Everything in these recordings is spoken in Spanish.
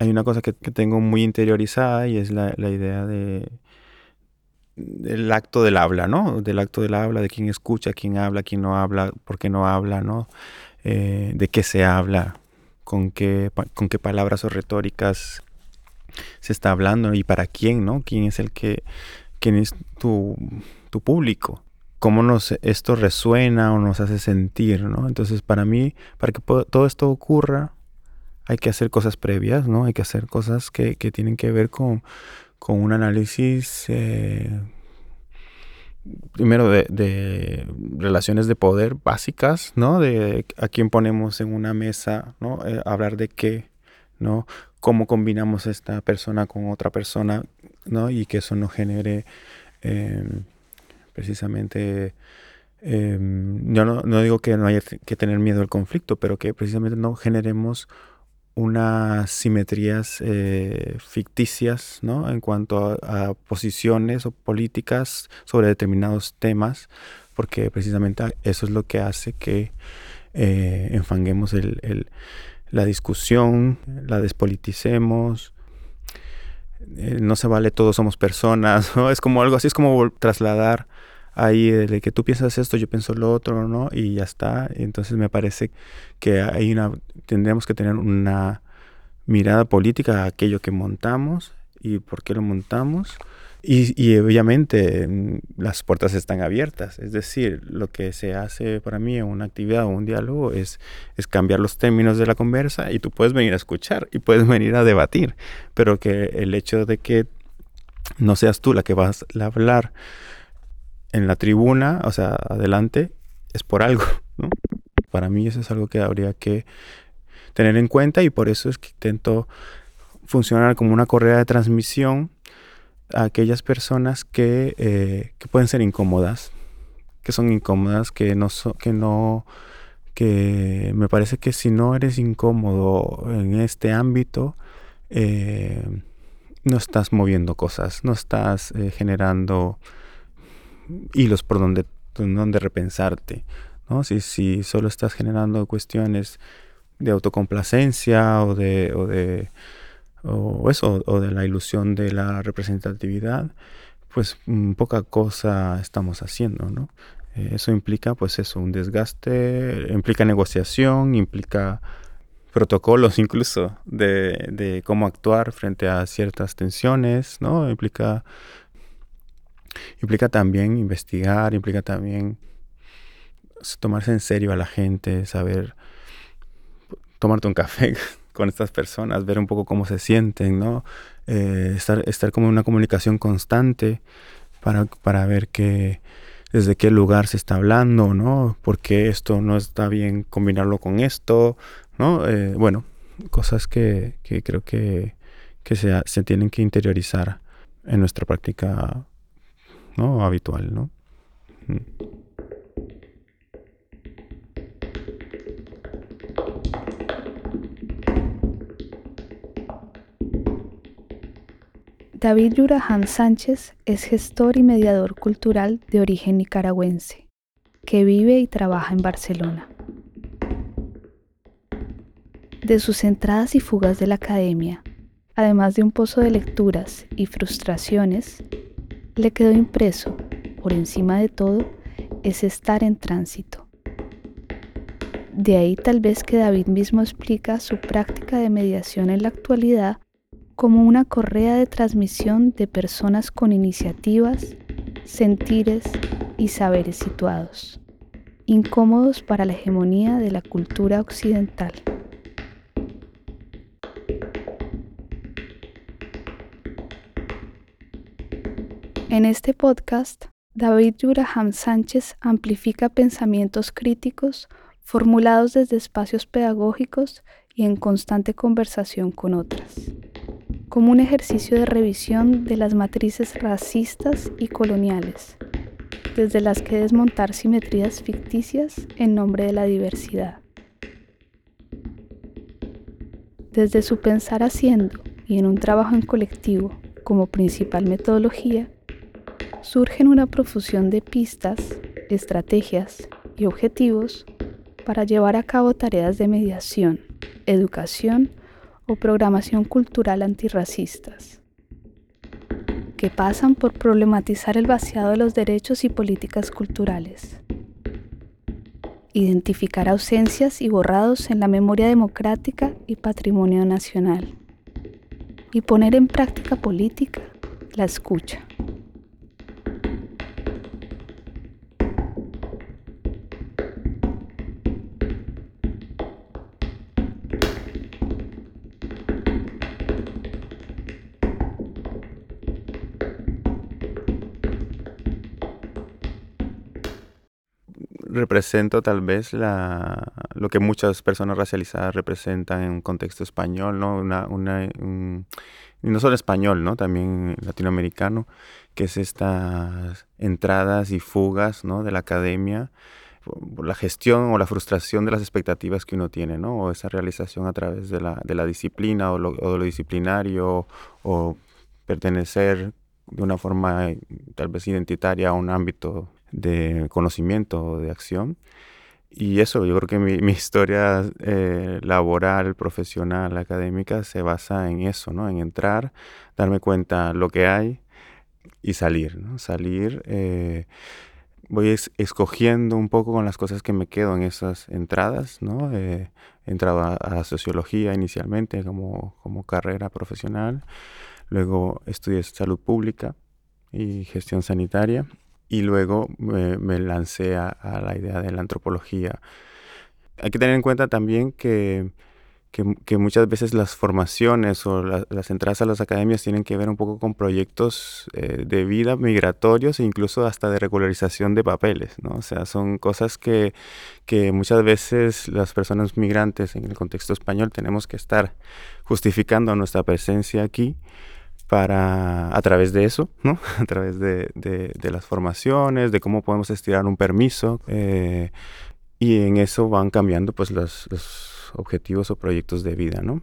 hay una cosa que, tengo muy interiorizada y es la, idea de del acto del habla, ¿no? Del acto del habla, de quién escucha, quién habla, quién no habla, por qué no habla, ¿no? Eh, de qué se habla, con qué, con qué palabras o retóricas se está hablando y para quién, ¿no? ¿Quién es el que, quién es tu, tu público? ¿Cómo nos, esto resuena o nos hace sentir, ¿no? Entonces, para mí, para que todo esto ocurra, hay que hacer cosas previas, ¿no? Hay que hacer cosas que, tienen que ver con, con un análisis eh, primero de, relaciones de poder básicas, ¿no? De a quién ponemos en una mesa, ¿no? Eh, hablar de qué, ¿no? Cómo combinamos esta persona con otra persona, ¿no? Y que eso no genere em, precisamente... Em, yo no, no, digo que no haya que tener miedo al conflicto, pero que precisamente no generemos unas simetrías eh, ficticias ¿no? en cuanto a, posiciones o políticas sobre determinados temas, porque precisamente eso es lo que hace que eh, enfanguemos la discusión, la despoliticemos. Eh, no se vale todos somos personas, ¿no? es como algo así, es como trasladar ahí de que tú piensas esto, yo pienso lo otro, ¿no? Y ya está. Entonces me parece que hay una, tendríamos que tener una mirada política a aquello que montamos y por qué lo montamos. Y, obviamente mm, las puertas están abiertas, es decir, lo que se hace para mí en una actividad o un diálogo es, es cambiar los términos de la conversa y tú puedes venir a escuchar y puedes venir a debatir, pero que el hecho de que no seas tú la que vas a hablar en la tribuna, o sea, adelante, es por algo, ¿no? Para mí eso es algo que habría que tener en cuenta y por eso es que intento funcionar como una correa de transmisión a aquellas personas que, eh, que pueden ser incómodas, que son incómodas, que no, que no, que me parece que si no eres incómodo en este ámbito, eh, no estás moviendo cosas, no estás eh, generando hilos por donde, donde repensarte. ¿no? Si, si solo estás generando cuestiones de autocomplacencia o de, o de o eso, o de la ilusión de la representatividad, pues mm, poca cosa estamos haciendo, ¿no? Eh, eso implica, pues eso, un desgaste, implica negociación, implica protocolos incluso de, de cómo actuar frente a ciertas tensiones, ¿no? Implica Implica también investigar, implica también tomarse en serio a la gente, saber tomarte un café con estas personas, ver un poco cómo se sienten, ¿no? Eh, estar, estar como en una comunicación constante para, para ver que, desde qué lugar se está hablando, ¿no? Porque esto no está bien combinarlo con esto, ¿no? Eh, bueno, cosas que, que creo que, que se, se, tienen que interiorizar en nuestra práctica ¿no? habitual. ¿no? David Yuraham Sánchez es gestor y mediador cultural de origen nicaragüense, que vive y trabaja en Barcelona. De sus entradas y fugas de la academia, además de un pozo de lecturas y frustraciones, le quedó impreso, por encima de todo, es estar en tránsito. De ahí tal vez que David mismo explica su práctica de mediación en la actualidad como una correa de transmisión de personas con iniciativas, sentires y saberes situados, incómodos para la hegemonía de la cultura occidental. En este podcast, David Yuraham Sánchez amplifica pensamientos críticos formulados desde espacios pedagógicos y en constante conversación con otras, como un ejercicio de revisión de las matrices racistas y coloniales, desde las que desmontar simetrías ficticias en nombre de la diversidad. Desde su pensar haciendo y en un trabajo en colectivo como principal metodología, surgen una profusión de pistas, estrategias y objetivos para llevar a cabo tareas de mediación, educación o programación cultural antirracistas, que pasan por problematizar el vaciado de los derechos y políticas culturales, identificar ausencias y borrados en la memoria democrática y patrimonio nacional, y poner en práctica política la escucha. Represento tal vez la, lo que muchas personas racializadas representan en un contexto español, ¿no? Una, una, y no solo español, ¿no? También latinoamericano, que es estas entradas y fugas, ¿no? De la academia, la gestión o la frustración de las expectativas que uno tiene, ¿no? O esa realización a través de la, de la disciplina o, o de lo disciplinario o pertenecer de una forma tal vez identitaria a un ámbito de conocimiento de acción. Y eso, yo creo que mi, mi historia eh, laboral, profesional, académica se basa en eso, ¿no? En entrar, darme cuenta lo que hay y salir, ¿no? Salir, eh, voy escogiendo un poco con las cosas que me quedo en esas entradas, ¿no? Eh, he entrado a, a, sociología inicialmente como, como carrera profesional, luego estudié salud pública y gestión sanitaria y luego me, lancé a, la idea de la antropología. Hay que tener en cuenta también que, que, muchas veces las formaciones o las entradas a las academias tienen que ver un poco con proyectos eh, de vida migratorios e incluso hasta de regularización de papeles, ¿no? O sea, son cosas que, que muchas veces las personas migrantes en el contexto español tenemos que estar justificando nuestra presencia aquí para a través de eso, ¿no? A través de, de, las formaciones, de cómo podemos estirar un permiso eh, y en eso van cambiando pues los, objetivos o proyectos de vida, ¿no?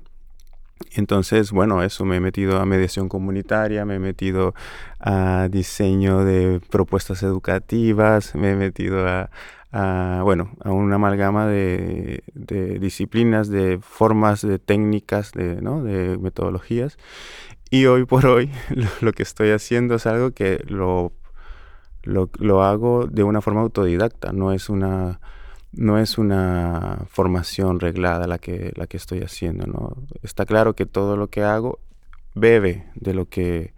Entonces, bueno, eso me he metido a mediación comunitaria, me he metido a diseño de propuestas educativas, me he metido a, a bueno, a una amalgama de, de, disciplinas, de formas, de técnicas, de, ¿no? de metodologías. Y hoy por hoy lo, que estoy haciendo es algo que lo, lo, hago de una forma autodidacta, no es una, no es una formación reglada la que, la que estoy haciendo. ¿no? Está claro que todo lo que hago bebe de lo que,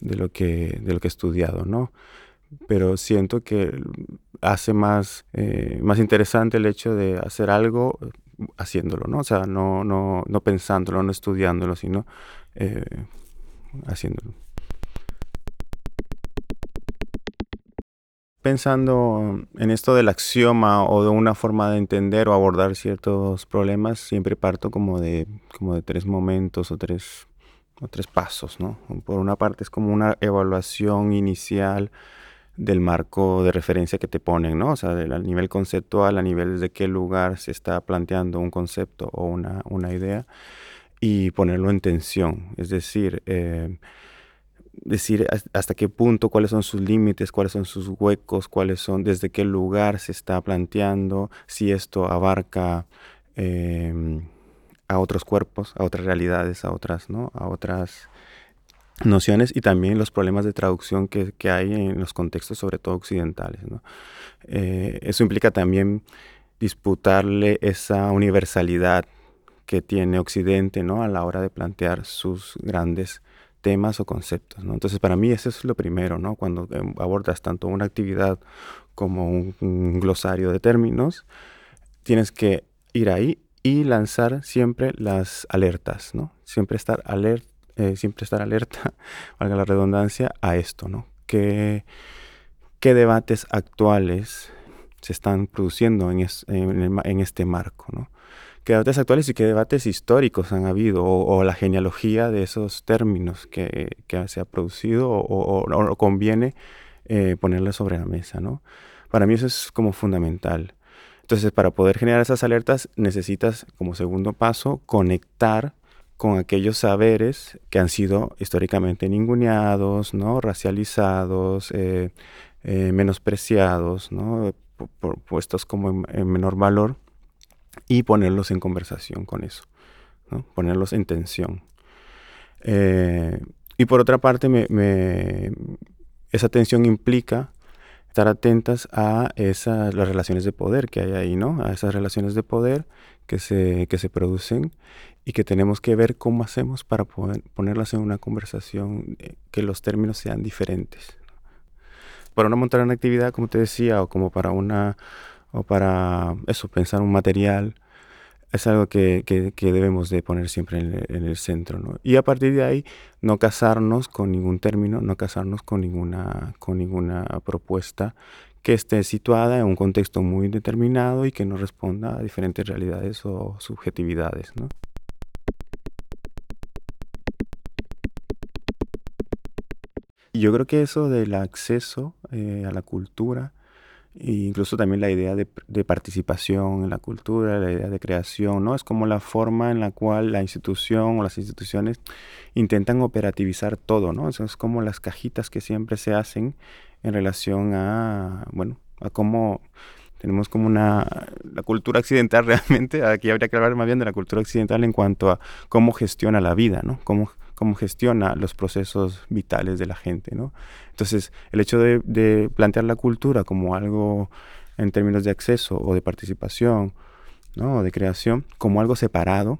de lo que, de lo que he estudiado, ¿no? Pero siento que hace más, eh, más interesante el hecho de hacer algo haciéndolo, ¿no? O sea, no, no, no pensándolo, no estudiándolo, sino eh, haciéndolo. Pensando en esto del axioma o de una forma de entender o abordar ciertos problemas, siempre parto como de, como de tres momentos o tres, o tres pasos, ¿no? Por una parte es como una evaluación inicial del marco de referencia que te ponen, ¿no? O sea, a nivel conceptual, a nivel de qué lugar se está planteando un concepto o una, una idea y ponerlo en tensión, es decir, eh, decir hasta qué punto, cuáles son sus límites, cuáles son sus huecos, cuáles son, desde qué lugar se está planteando, si esto abarca em, a otros cuerpos, a otras realidades, a otras, ¿no? A otras nociones y también los problemas de traducción que, hay en los contextos, sobre todo occidentales. Eh, eso implica también disputarle esa universalidad que tiene Occidente ¿no? a la hora de plantear sus grandes temas o conceptos. ¿no? Entonces, para mí eso es lo primero, ¿no? cuando em, abordas tanto una actividad como un, glosario de términos, tienes que ir ahí y lanzar siempre las alertas, ¿no? Siempre estar, alert, eh, siempre estar alerta, valga la redundancia, a esto, ¿no? ¿Qué, qué debates actuales se están produciendo en, en, en este marco, ¿no? Qué debates actuales y qué debates históricos han habido, o, la genealogía de esos términos que, que se ha producido, o, o conviene eh, sobre la mesa, ¿no? Para mí eso es como fundamental. Entonces, para poder generar esas alertas, necesitas, como segundo paso, conectar con aquellos saberes que han sido históricamente ninguneados, ¿no? racializados, eh, eh, menospreciados, ¿no? puestos como en menor valor y ponerlos en conversación con eso. ponerlos en tensión. Eh, y por otra parte, esa tensión implica estar atentas a esas, las relaciones de poder que hay ahí, ¿no? A esas relaciones de poder que se, que se producen y que tenemos que ver cómo hacemos para poder ponerlas en una conversación eh, que los términos sean diferentes. Para una montar una actividad, como te decía, o como para una, o para eso, pensar un material, es algo que, debemos de poner siempre en el, centro. ¿no? Y a partir de ahí, no casarnos con ningún término, no casarnos con ninguna, con ninguna propuesta que esté situada en un contexto muy determinado y que no responda a diferentes realidades o subjetividades. ¿no? Yo creo que eso del acceso eh, a la cultura incluso también la idea de, participación en la cultura, la idea de creación, ¿no? Es como la forma en la cual la institución o las instituciones intentan operativizar todo, ¿no? Eso es como las cajitas que siempre se hacen en relación a, bueno, a cómo tenemos como una, la cultura occidental realmente, aquí habría que hablar más bien de la cultura occidental en cuanto a cómo gestiona la vida, ¿no? Cómo, cómo gestiona los procesos vitales de la gente, ¿no? Entonces, el hecho de, plantear la cultura como algo en términos de acceso o de participación, ¿no? O de creación, como algo separado,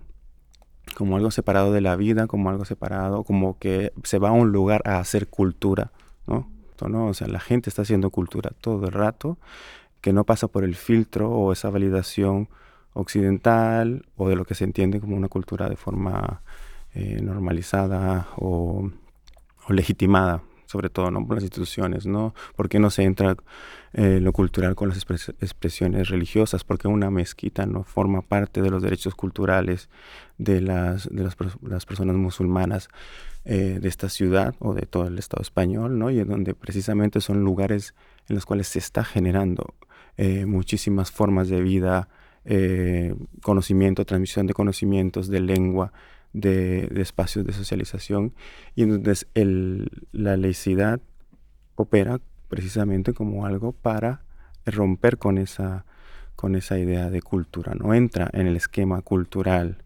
como algo separado de la vida, como algo separado, como que se va a un lugar a hacer cultura, ¿no? ¿no? O sea, la gente está haciendo cultura todo el rato, que no pasa por el filtro o esa validación occidental o de lo que se entiende como una cultura de forma eh, normalizada o, legitimada, sobre todo ¿no? por las instituciones, ¿no? ¿Por qué no se entra eh, lo cultural con las expresiones religiosas? Porque una mezquita no forma parte de los derechos culturales de las, de las, personas musulmanas eh, de esta ciudad o de todo el Estado español, ¿no? Y en donde precisamente son lugares en los cuales se está generando muchísimas formas de vida, conocimiento, transmisión de conocimientos, de lengua, de, espacios de socialización y entonces el, la laicidad opera precisamente como algo para romper con esa, con esa idea de cultura, no entra en el esquema cultural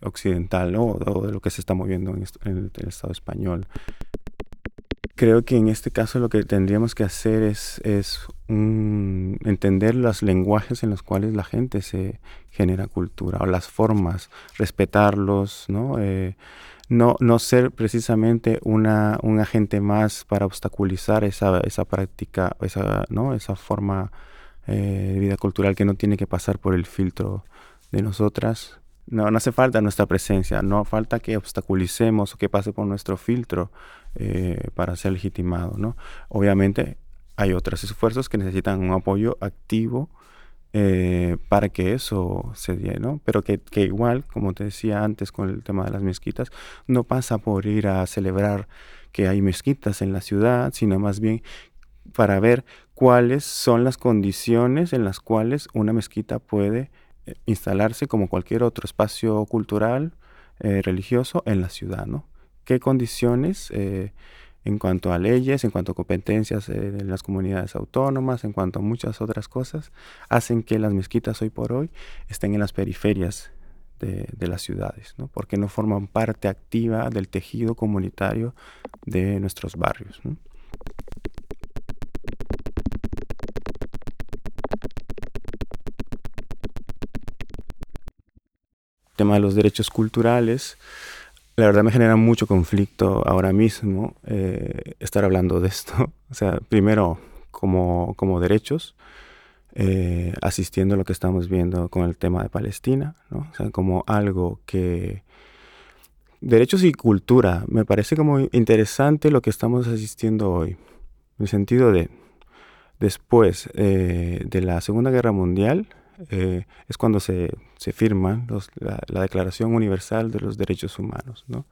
occidental o, de lo que se está moviendo en, el, Estado español. Creo que en este caso lo que tendríamos que hacer es, entender los lenguajes en los cuales la gente se genera cultura o las formas, respetarlos, ¿no? Eh, no, no ser precisamente una, un agente más para obstaculizar esa, esa práctica, esa, ¿no? esa forma eh, de vida cultural que no tiene que pasar por el filtro de nosotras. No, no hace falta nuestra presencia, no falta que obstaculicemos o que pase por nuestro filtro eh, para ser legitimado. ¿no? Obviamente hay otros esfuerzos que necesitan un apoyo activo eh, para que eso se dé, ¿no? Pero que, que, igual, como te decía antes con el tema de las mezquitas, no pasa por ir a celebrar que hay mezquitas en la ciudad, sino más bien para ver cuáles son las condiciones en las cuales una mezquita puede eh, instalarse como cualquier otro espacio cultural, religioso en la ciudad, ¿no? Qué condiciones eh, en cuanto a leyes, en cuanto a competencias en eh, las comunidades autónomas, en cuanto a muchas otras cosas, hacen que las mezquitas hoy por hoy estén en las periferias de, las ciudades, ¿no? porque no forman parte activa del tejido comunitario de nuestros barrios. El tema de los derechos culturales la verdad me genera mucho conflicto ahora mismo eh, estar hablando de esto. O sea, primero como, como derechos, eh, asistiendo a lo que estamos viendo con el tema de Palestina, ¿no? O sea, como algo que... Derechos y cultura, me parece como interesante lo que estamos asistiendo hoy, en el sentido de, después eh, de la Segunda Guerra Mundial, eh, es cuando se, se firma la, Declaración Universal de los Derechos Humanos. ¿no?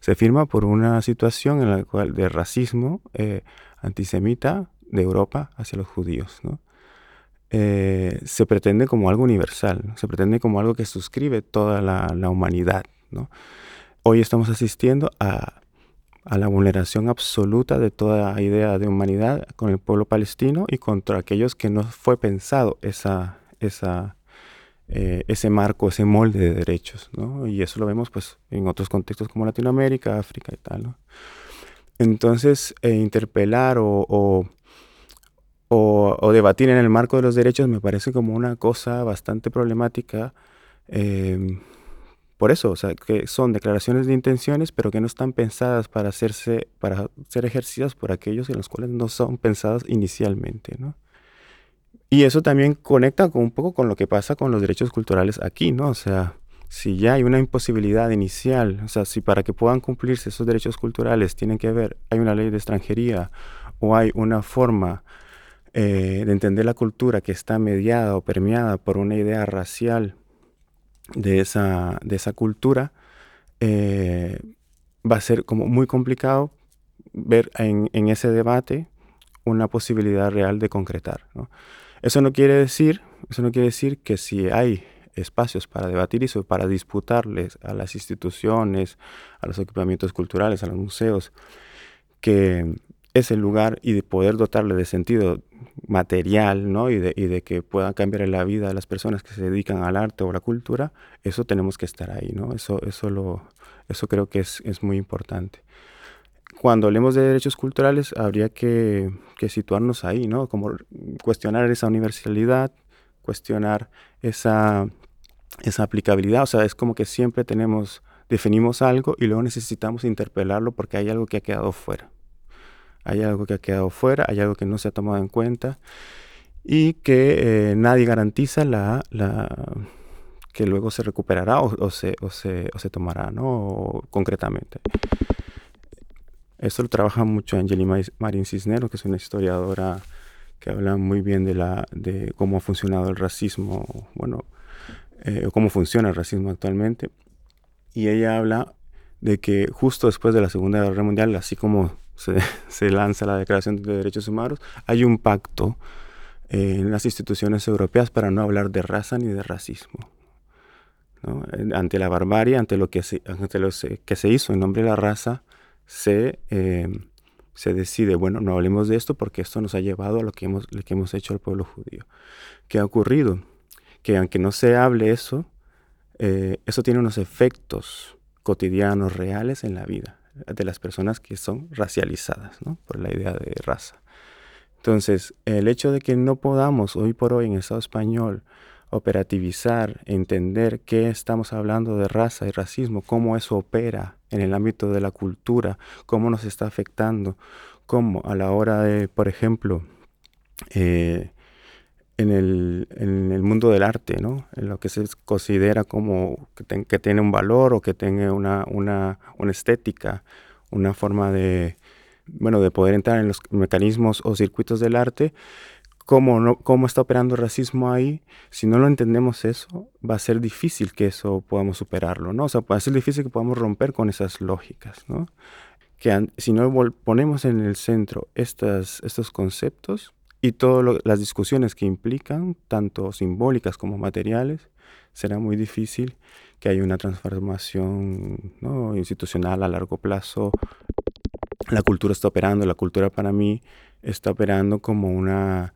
Se firma por una situación en la cual de racismo eh, antisemita de Europa hacia los judíos. ¿no? Eh, se pretende como algo universal, se pretende como algo que suscribe toda la, la humanidad. ¿no? Hoy estamos asistiendo a, a la vulneración absoluta de toda idea de humanidad con el pueblo palestino y contra aquellos que no fue pensado esa, esa, eh, ese marco, ese molde de derechos, ¿no? Y eso lo vemos pues en otros contextos como Latinoamérica, África y tal, ¿no? Entonces, eh, interpelar o, o, o, debatir en el marco de los derechos me parece como una cosa bastante problemática. Em, por eso, o sea, que son declaraciones de intenciones, pero que no están pensadas para hacerse, para ser ejercidas por aquellos en los cuales no son pensadas inicialmente, ¿no? Y eso también conecta con un poco con lo que pasa con los derechos culturales aquí, ¿no? O sea, si ya hay una imposibilidad inicial, o sea, si para que puedan cumplirse esos derechos culturales tienen que haber, hay una ley de extranjería o hay una forma eh, de entender la cultura que está mediada o permeada por una idea racial de esa, de esa cultura, eh, va a ser como muy complicado ver en, en, ese debate una posibilidad real de concretar. ¿no? Eso no quiere decir, eso no quiere decir que si hay espacios para debatir eso, para disputarles a las instituciones, a los equipamientos culturales, a los museos, que es el lugar y de poder dotarle de sentido material, ¿no? Y de, y de que puedan cambiar la vida de las personas que se dedican al arte o a la cultura, eso tenemos que estar ahí, ¿no? Eso, eso, lo, eso creo que es, es muy importante cuando hablemos de derechos culturales habría que, situarnos ahí, ¿no? Como cuestionar esa universalidad, cuestionar esa, esa aplicabilidad, o sea, es como que siempre tenemos, definimos algo y luego necesitamos interpelarlo porque hay algo que ha quedado fuera. Hay algo que ha quedado fuera, hay algo que no se ha tomado en cuenta y que eh, nadie garantiza la, la, que luego se recuperará o, se, o, se, o se tomará, ¿no? concretamente. Esto lo trabaja mucho Angeli Marín Cisneros, que es una historiadora que habla muy bien de, la, de cómo ha funcionado el racismo, bueno, eh, cómo funciona el racismo actualmente. Y ella habla de que justo después de la Segunda Guerra Mundial, así como se, se lanza la Declaración de Derechos Humanos, hay un pacto eh, en las instituciones europeas para no hablar de raza ni de racismo. ¿no? Ante la barbarie, ante lo, que se, ante lo que se hizo en nombre de la raza, se, em, se decide, bueno, no hablemos de esto porque esto nos ha llevado a lo que hemos, lo que hemos hecho al pueblo judío. ¿Qué ha ocurrido? Que aunque no se hable eso, eh, eso tiene unos efectos cotidianos, reales en la vida de las personas que son racializadas ¿no? por la idea de raza. Entonces, el hecho de que no podamos hoy por hoy en el Estado español operativizar, entender qué estamos hablando de raza y racismo, cómo eso opera en el ámbito de la cultura, cómo nos está afectando, cómo a la hora de, por ejemplo, eh, en, el, en, el, mundo del arte, ¿no? en lo que se considera como que, que tiene un valor o que tenga una, una, una estética, una forma de, bueno, de poder entrar en los mecanismos o circuitos del arte, cómo, no, cómo está operando el racismo ahí, si no lo entendemos eso, va a ser difícil que eso podamos superarlo, ¿no? O sea, va a ser difícil que podamos romper con esas lógicas, ¿no? Que si no ponemos en el centro estas, estos conceptos y todas las discusiones que implican, tanto simbólicas como materiales, será muy difícil que haya una transformación ¿no? institucional a largo plazo. La cultura está operando, la cultura para mí está operando como una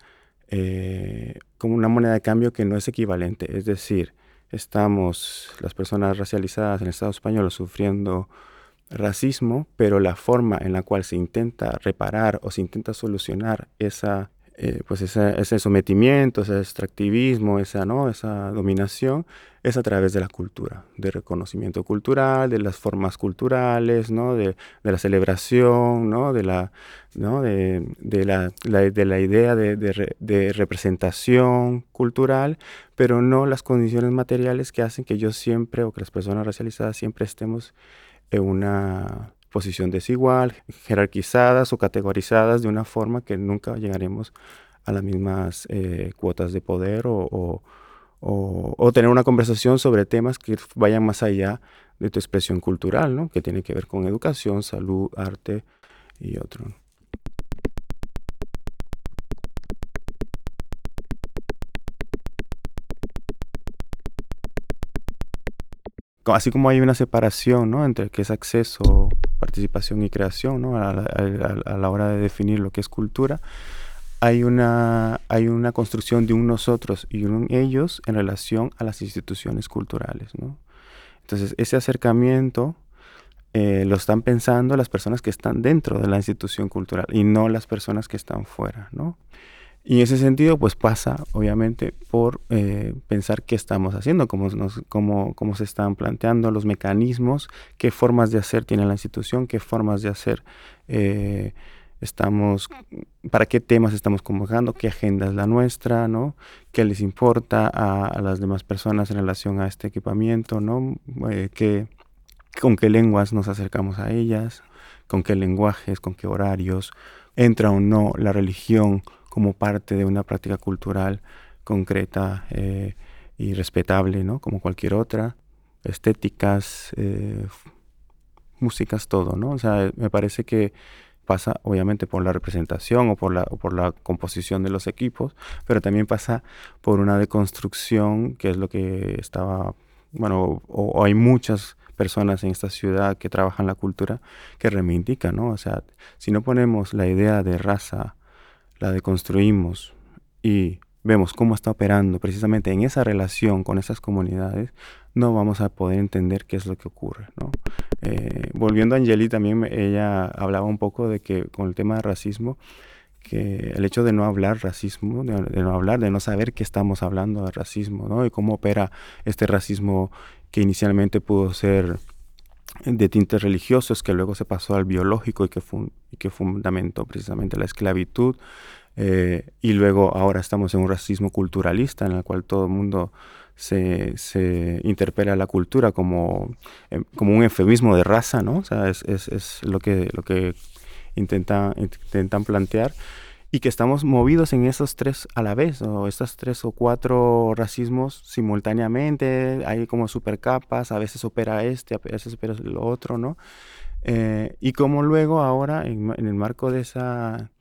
eh, como una moneda de cambio que no es equivalente. Es decir, estamos las personas racializadas en el Estado español sufriendo racismo, pero la forma en la cual se intenta reparar o se intenta solucionar esa eh, pues ese sometimiento, ese extractivismo, esa, ¿no? esa dominación, es a través de la cultura, del reconocimiento cultural, de las formas culturales, ¿no? de, de la celebración, ¿no? de, la, ¿no? de, de la, de la idea de, de, representación cultural, pero no las condiciones materiales que hacen que yo siempre, o que las personas racializadas siempre estemos en una posición desigual, jerarquizadas o categorizadas de una forma que nunca llegaremos a las mismas eh, cuotas de poder o, o, tener una conversación sobre temas que vayan más allá de tu expresión cultural, ¿no? que tiene que ver con educación, salud, arte y otro. Así como hay una separación ¿no? entre qué es acceso participación y creación, ¿no? a, la hora de definir lo que es cultura, hay una, hay una construcción de un nosotros y un ellos en relación a las instituciones culturales. ¿no? Entonces, ese acercamiento eh, lo están pensando las personas que están dentro de la institución cultural y no las personas que están fuera. ¿no? Y en ese sentido, pues pasa, obviamente, por eh, pensar qué estamos haciendo, cómo, cómo, cómo, se están planteando los mecanismos, qué formas de hacer tiene la institución, qué formas de hacer eh, estamos, para qué temas estamos convocando, qué agenda es la nuestra, ¿no? qué les importa a, las demás personas en relación a este equipamiento, ¿no? Eh, qué, con qué lenguas nos acercamos a ellas, con qué lenguajes, con qué horarios, entra o no la religión como parte de una práctica cultural concreta eh, y respetable, ¿no? Como cualquier otra. Estéticas, eh, músicas, todo, ¿no? O sea, me parece que pasa obviamente por la representación o por la, por la composición de los equipos, pero también pasa por una deconstrucción, que es lo que estaba, bueno, o, hay muchas personas en esta ciudad que trabajan la cultura que reivindican, ¿no? O sea, si no ponemos la idea de raza, la deconstruimos y vemos cómo está operando precisamente en esa relación con esas comunidades, no vamos a poder entender qué es lo que ocurre. Eh, volviendo a Angeli, también ella hablaba un poco de que con el tema de racismo, que el hecho de no hablar racismo, de, no hablar, de no saber que estamos hablando de racismo, ¿no? y cómo opera este racismo que inicialmente pudo ser de tintes religiosos que luego se pasó al biológico y que, y que fundamentó precisamente la esclavitud. Eh, y luego ahora estamos en un racismo culturalista en el cual todo el mundo se, se interpela la cultura como, em, como un eufemismo de raza, ¿no? O sea, es, es, es lo que, lo que intenta, intentan plantear y que estamos movidos en esos tres a la vez, o estos tres o cuatro racismos simultáneamente, hay como supercapas, a veces opera este, a veces opera lo otro, ¿no? Eh, y como luego ahora, en, el marco de esa,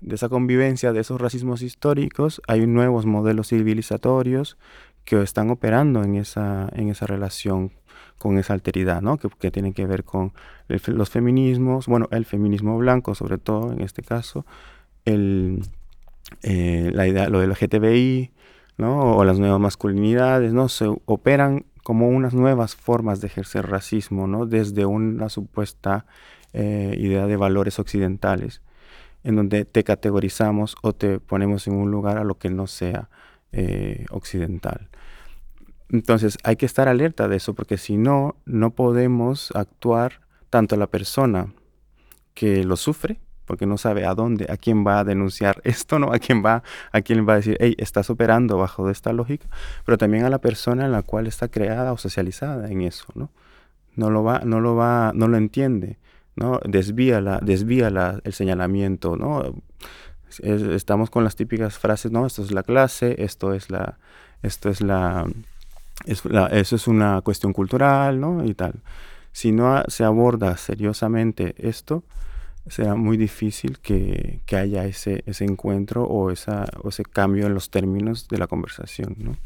de esa convivencia, de esos racismos históricos, hay nuevos modelos civilizatorios que están operando en esa, en esa relación con esa alteridad, ¿no? Que, que tienen que ver con los feminismos, bueno, el feminismo blanco sobre todo en este caso, eh, la idea, lo del LGTBI, ¿no? o las nuevas masculinidades, ¿no? se operan como unas nuevas formas de ejercer racismo, ¿no? desde una supuesta eh, idea de valores occidentales, en donde te categorizamos o te ponemos en un lugar a lo que no sea eh, occidental. Entonces hay que estar alerta de eso, porque si no, no podemos actuar tanto la persona que lo sufre, porque no sabe a dónde, a quién va a denunciar esto, ¿no? A quién va, a quién va a decir, hey, estás operando bajo esta lógica, pero también a la persona en la cual está creada o socializada en eso, ¿no? No lo va, no lo va, no lo entiende, ¿no? Desvía la, desvía la, el señalamiento, ¿no? estamos con las típicas frases, ¿no? Esto es la clase, esto es la, esto es la, es la eso es una cuestión cultural, ¿no? Y tal. Si no se aborda seriosamente esto, será muy difícil que, haya ese, ese encuentro o, esa, o ese cambio en los términos de la conversación. ¿no?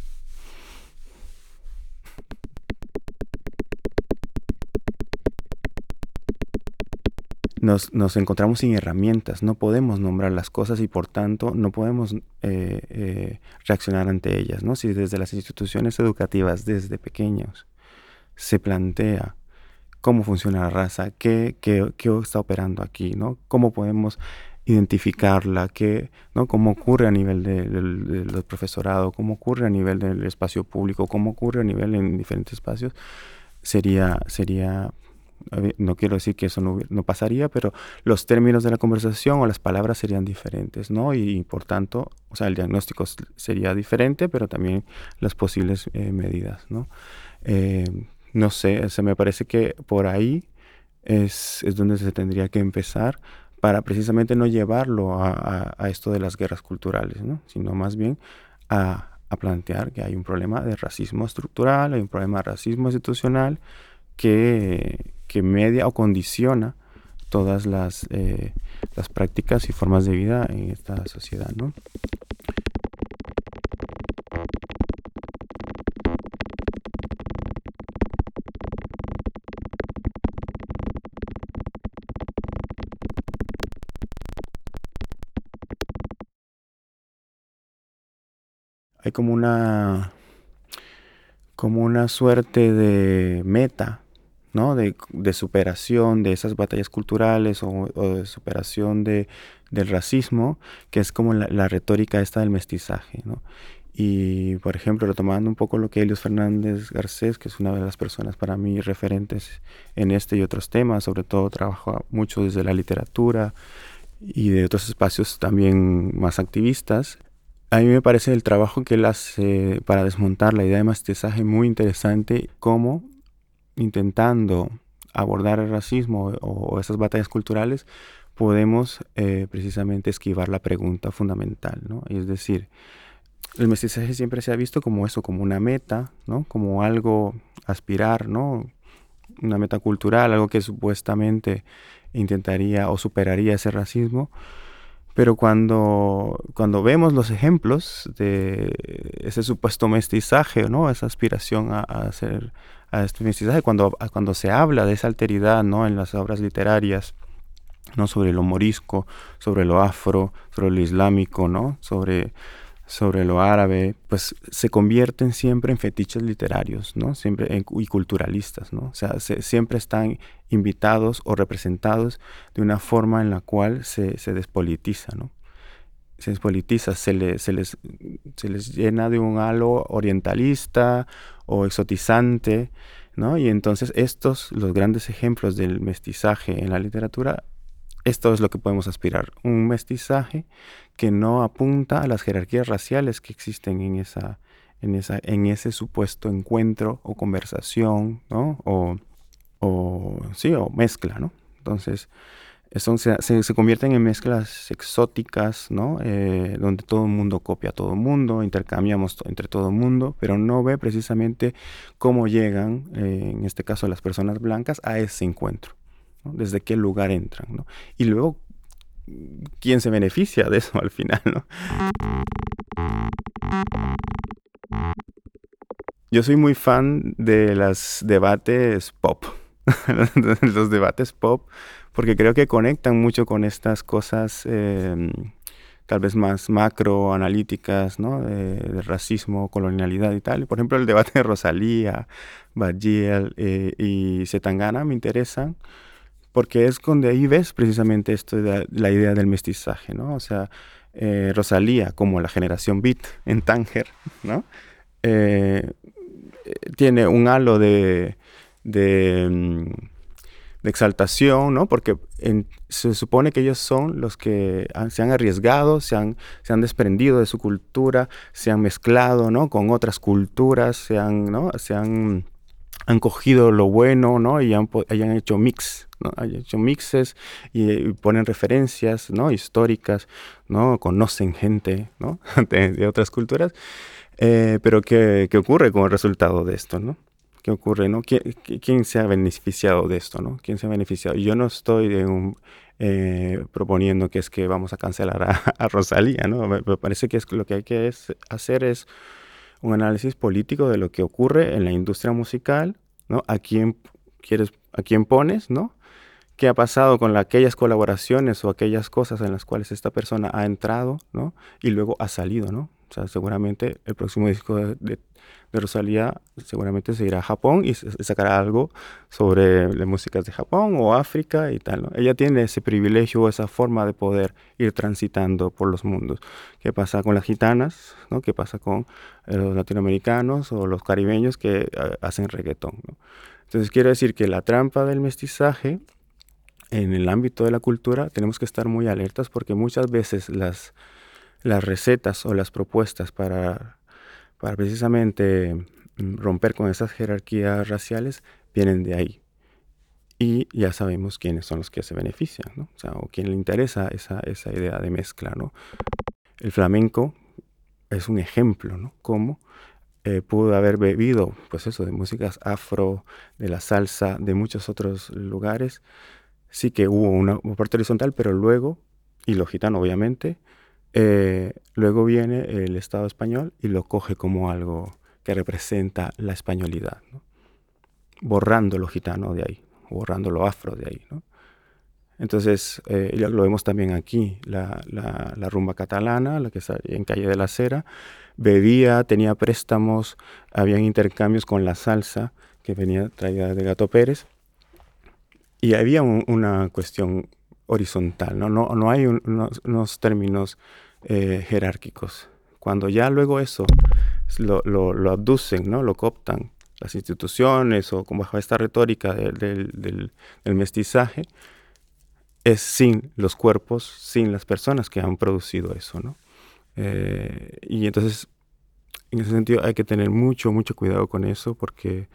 Nos, nos, encontramos sin herramientas, no podemos nombrar las cosas y por tanto no podemos eh, eh, reaccionar ante ellas. ¿no? Si desde las instituciones educativas, desde pequeños, se plantea cómo funciona la raza, qué, qué, qué está operando aquí, ¿no? Cómo podemos identificarla, ¿no? cómo ocurre a nivel del profesorado, cómo ocurre a nivel del espacio público, cómo ocurre a nivel en diferentes espacios, sería, sería no quiero decir que eso no, no, pasaría, pero los términos de la conversación o las palabras serían diferentes, ¿no? Y, por tanto, o sea, el diagnóstico sería diferente, pero también las posibles eh, medidas, ¿no? Eh, no sé, se me parece que por ahí es, donde se tendría que empezar para precisamente no llevarlo a, esto de las guerras culturales, ¿no? sino más bien a, plantear que hay un problema de racismo estructural, hay un problema de racismo institucional que, media o condiciona todas las, eh, las prácticas y formas de vida en esta sociedad. ¿no? Hay como una, como una suerte de meta, ¿no? De, superación de esas batallas culturales o, de superación de, del racismo, que es como la, retórica esta del mestizaje, ¿no? Y, por ejemplo, retomando un poco lo que Elios Fernández Garcés, que es una de las personas para mí referentes en este y otros temas, sobre todo trabaja mucho desde la literatura y de otros espacios también más activistas. A mí me parece el trabajo que él hace para desmontar la idea de mestizaje muy interesante, como intentando abordar el racismo o, esas batallas culturales, podemos eh, precisamente esquivar la pregunta fundamental, ¿no? Es decir, el mestizaje siempre se ha visto como eso, como una meta, ¿no? Como algo aspirar, ¿no? Una meta cultural, algo que supuestamente intentaría o superaría ese racismo. Pero cuando, cuando vemos los ejemplos de ese supuesto mestizaje, ¿no? Esa aspiración a, hacer a este mestizaje, cuando, cuando se habla de esa alteridad, ¿no? En las obras literarias, ¿no? Sobre lo morisco, sobre lo afro, sobre lo islámico, ¿no? Sobre sobre lo árabe, pues se convierten siempre en fetiches literarios, ¿no? Siempre y culturalistas, ¿no? O sea, siempre están invitados o representados de una forma en la cual se, despolitiza, ¿no? Se despolitiza, se, se, les, se les llena de un halo orientalista o exotizante, ¿no? Y entonces estos, los grandes ejemplos del mestizaje en la literatura, esto es lo que podemos aspirar, un mestizaje que no apunta a las jerarquías raciales que existen en, ese supuesto encuentro o conversación, ¿no? O, sí, o mezcla, ¿no? Entonces, se, convierten en mezclas exóticas, ¿no? Eh, donde todo el mundo copia a todo el mundo, intercambiamos entre todo el mundo, pero no ve precisamente cómo llegan, eh, en este caso las personas blancas, a ese encuentro desde qué lugar entran, ¿no? Y luego, ¿quién se beneficia de eso al final, ¿no? Yo soy muy fan de los debates pop, los debates pop, porque creo que conectan mucho con estas cosas em, tal vez más macro, analíticas, ¿no? De, racismo, colonialidad y tal. Por ejemplo, el debate de Rosalía, Bajiel eh, y Zetangana me interesan porque es donde ahí ves precisamente esto la, idea del mestizaje, ¿no? O sea, eh, Rosalía, como la generación beat en Tánger, ¿no? Eh, tiene un halo de, de, mm, exaltación, ¿no? Porque se supone que ellos son los que se han arriesgado, se han, se han desprendido de su cultura, se han mezclado, ¿no? Con otras culturas, se han, ¿no? Se han han cogido lo bueno, ¿no? Y han, hecho mix, ¿no? Han hecho mixes y, ponen referencias, ¿no? Históricas, ¿no? Conocen gente, ¿no? de, otras culturas. Eh, pero ¿qué, ¿qué, ocurre con el resultado de esto, ¿no? ¿Qué ocurre, no? ¿Quién, se ha beneficiado de esto, no? ¿Quién se ha beneficiado? Yo no estoy eh, proponiendo que es que vamos a cancelar a, Rosalía, ¿no? Me, parece que es, lo que hay que hacer es un análisis político de lo que ocurre en la industria musical, ¿no? A quién quieres, a quién pones, ¿no? ¿Qué ha pasado con aquellas colaboraciones o aquellas cosas en las cuales esta persona ha entrado, ¿no? Y luego ha salido, ¿no? O sea, seguramente el próximo disco de, de Rosalía seguramente se irá a Japón y sacará algo sobre las músicas de Japón o África y tal. Ella tiene ese privilegio, esa forma de poder ir transitando por los mundos. ¿Qué pasa con las gitanas? ¿no? ¿Qué pasa con eh, los latinoamericanos o los caribeños que eh, hacen reggaetón? Entonces quiero decir que la trampa del mestizaje en el ámbito de la cultura tenemos que estar muy alertas porque muchas veces las, las recetas o las propuestas para para precisamente mm, romper con esas jerarquías raciales vienen de ahí. Y ya sabemos quiénes son los que se benefician. O quién le interesa esa, esa idea de mezcla, ¿no? El flamenco es un ejemplo, ¿no? Cómo eh, pudo haber bebido, pues eso, de músicas afro, de la salsa, de muchos otros lugares. Sí que hubo una, parte horizontal, pero luego, y lo gitano obviamente, eh, luego viene el Estado español y lo coge como algo que representa la españolidad, borrando lo gitano de ahí, borrando lo afro de ahí. Entonces, eh, lo vemos también aquí, la, la, rumba catalana, la que está en Calle de la Cera, bebía, tenía préstamos, habían intercambios con la salsa que venía traída de Gato Pérez. Y había una cuestión horizontal, no, no, no hay unos, términos eh, jerárquicos. Cuando ya luego eso lo, lo, lo, abducen, ¿no? lo cooptan las instituciones o con bajo esta retórica del, del, mestizaje, es sin los cuerpos, sin las personas que han producido eso. ¿no? Eh, y entonces, en ese sentido, hay que tener mucho, mucho cuidado con eso porque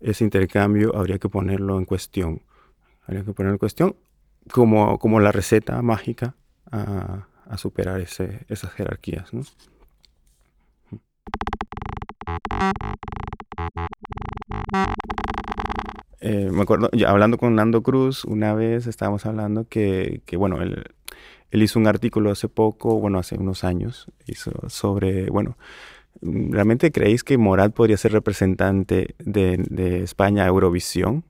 ese intercambio habría que ponerlo en cuestión. Habría que ponerlo en cuestión como, como la receta mágica a, a superar ese, esas jerarquías. ¿no? Eh, me acuerdo, hablando con Nando Cruz, una vez estábamos hablando que, que bueno, él, él, hizo un artículo hace poco, bueno, hace unos años, hizo sobre, bueno, ¿realmente creéis que Morat podría ser representante de, de España a Eurovisión?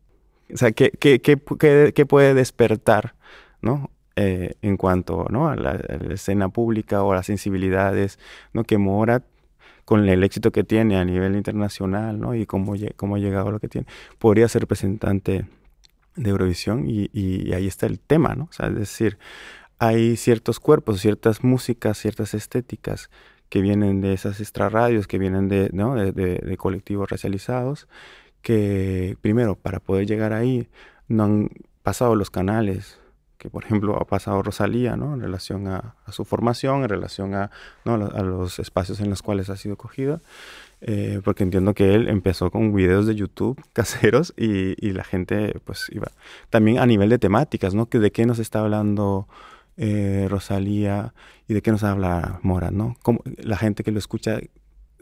O sea, ¿qué, qué, qué, qué puede despertar, ¿no? Eh, en cuanto a, la, escena pública o a las sensibilidades, ¿no? que Morat con el éxito que tiene a nivel internacional, ¿no? Y cómo, cómo ha llegado a lo que tiene, podría ser representante de Eurovisión y, ahí está el tema, ¿no? O sea, es decir, hay ciertos cuerpos, ciertas músicas, ciertas estéticas que vienen de esas extrarradios, que vienen de, ¿no? de colectivos racializados, que primero, para poder llegar ahí, no han pasado los canales que por ejemplo ha pasado Rosalía, ¿no? En relación a, su formación, en relación a, ¿no? a, los espacios en los cuales ha sido cogida, eh, porque entiendo que él empezó con videos de YouTube caseros y, y, la gente pues iba. También a nivel de temáticas, ¿no? Que de qué nos está hablando eh, Rosalía y de qué nos habla Mora, ¿no? Como la gente que lo escucha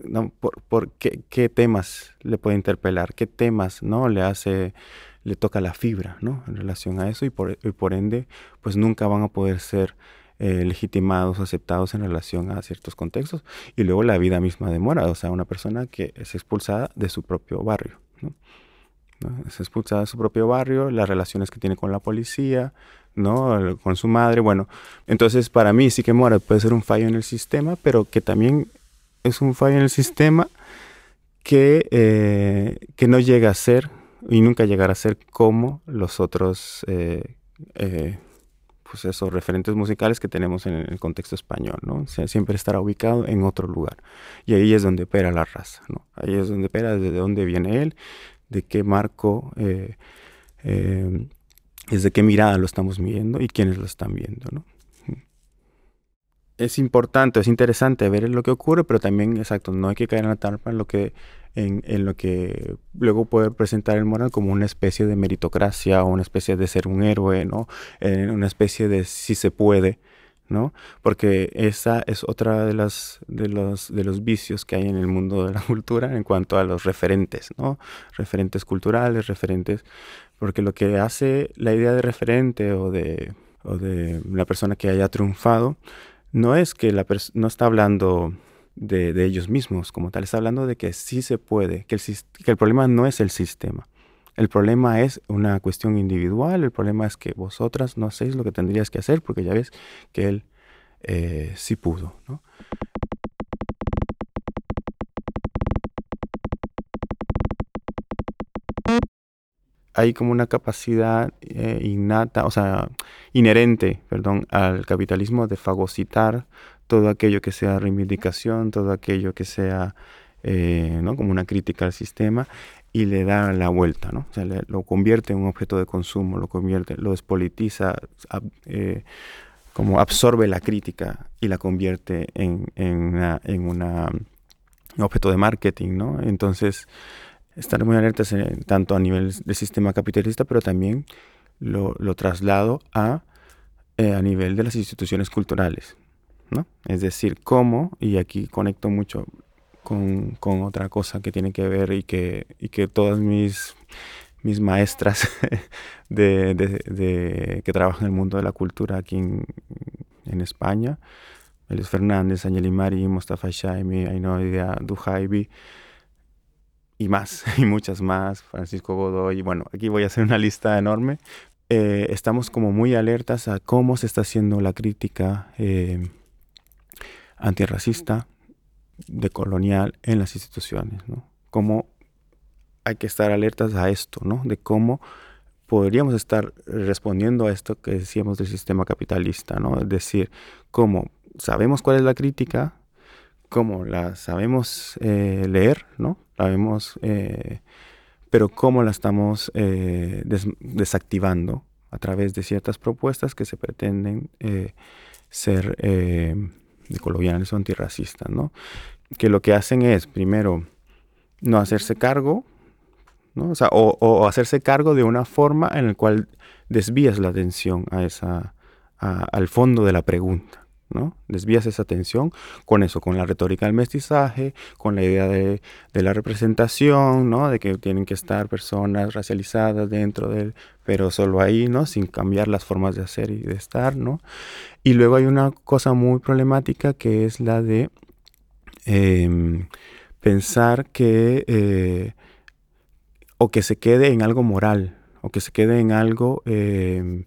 ¿no? por, qué, temas le puede interpelar, qué temas no le hace le toca la fibra, ¿no? En relación a eso y por, y por ende, pues nunca van a poder ser eh, legitimados, aceptados en relación a ciertos contextos. Y luego la vida misma de Mora, o sea, una persona que es expulsada de su propio barrio. ¿no? Es expulsada de su propio barrio, las relaciones que tiene con la policía, ¿no? Con su madre, bueno. Entonces, para mí sí que Mora puede ser un fallo en el sistema, pero que también es un fallo en el sistema que, eh, que no llega a ser y nunca llegar a ser como los otros eh, eh, pues esos referentes musicales que tenemos en el contexto español, ¿no? O sea, siempre estará ubicado en otro lugar. Y ahí es donde opera la raza, ¿no? Ahí es donde opera desde dónde viene él, de qué marco, desde qué mirada lo estamos viendo y quiénes lo están viendo, ¿no? Es importante, es interesante ver lo que ocurre, pero también, exacto, no hay que caer en la trampa en lo que en, en, lo que luego puede presentar el moral como una especie de meritocracia o una especie de ser un héroe, ¿no? Eh, una especie de si se puede, ¿no? Porque esa es otra de las de los de los vicios que hay en el mundo de la cultura en cuanto a los referentes, ¿no? Referentes culturales, referentes porque lo que hace la idea de referente o de o de la persona que haya triunfado no es que la no está hablando de, de, ellos mismos como tal. Está hablando de que sí se puede, que el, que el problema no es el sistema. El problema es una cuestión individual, el problema es que vosotras no hacéis lo que tendrías que hacer porque ya ves que él eh, sí pudo. ¿no? Hay como una capacidad eh, innata, o sea, inherente, perdón, al capitalismo de fagocitar todo aquello que sea reivindicación, todo aquello que sea eh, ¿no? como una crítica al sistema y le da la vuelta, ¿no? O sea, le, lo convierte en un objeto de consumo, lo convierte, lo despolitiza, eh, como absorbe la crítica y la convierte en, en, una, en un objeto de marketing, ¿no? Entonces, estar muy alertas tanto a nivel del sistema capitalista, pero también lo, traslado a, eh, a nivel de las instituciones culturales. ¿no? Es decir, cómo, y aquí conecto mucho con, con, otra cosa que tiene que ver y que, y que todas mis, mis maestras de, de, que trabajan en el mundo de la cultura aquí en, en España, Elios Fernández, Angeli Mari, Mustafa Shaimi, Ainodia Duhaibi, y más, y muchas más, Francisco Godoy, bueno, aquí voy a hacer una lista enorme, eh, estamos como muy alertas a cómo se está haciendo la crítica eh, antirracista, decolonial en las instituciones, ¿no? Cómo hay que estar alertas a esto, ¿no? De cómo podríamos estar respondiendo a esto que decíamos del sistema capitalista, ¿no? Es decir, cómo sabemos cuál es la crítica, cómo la sabemos eh, leer, ¿no? Sabemos, eh, pero cómo la estamos eh, desactivando a través de ciertas propuestas que se pretenden ser coloniales o antirracistas, ¿no? Que lo que hacen es, primero, no hacerse cargo, ¿no? O, hacerse cargo de una forma en la cual desvías la atención a esa, al fondo de la pregunta. ¿No? Desvías esa atención con eso, con la retórica del mestizaje, con la idea de, la representación, ¿no? De que tienen que estar personas racializadas dentro del, pero solo ahí, ¿no? Sin cambiar las formas de hacer y de estar. Y luego hay una cosa muy problemática que es la de em, pensar que, eh, o que se quede en algo moral, o que se quede en algo em,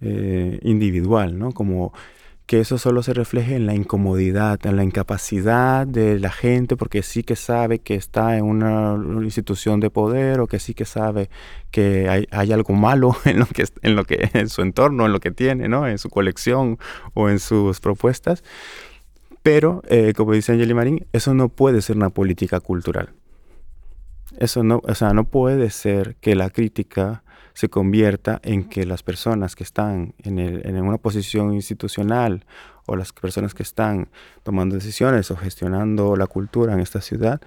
eh, individual, ¿no? Como que eso solo se refleje en la incomodidad, en la incapacidad de la gente, porque sí que sabe que está en una, institución de poder o que sí que sabe que hay, algo malo en lo que en lo que en su entorno, en lo que tiene, ¿no? En su colección o en sus propuestas. Pero, eh, como dice Angeli Marín, eso no puede ser una política cultural. Eso no, o sea, no puede ser que la crítica se convierta en que las personas que están en, en una posición institucional o las personas que están tomando decisiones o gestionando la cultura en esta ciudad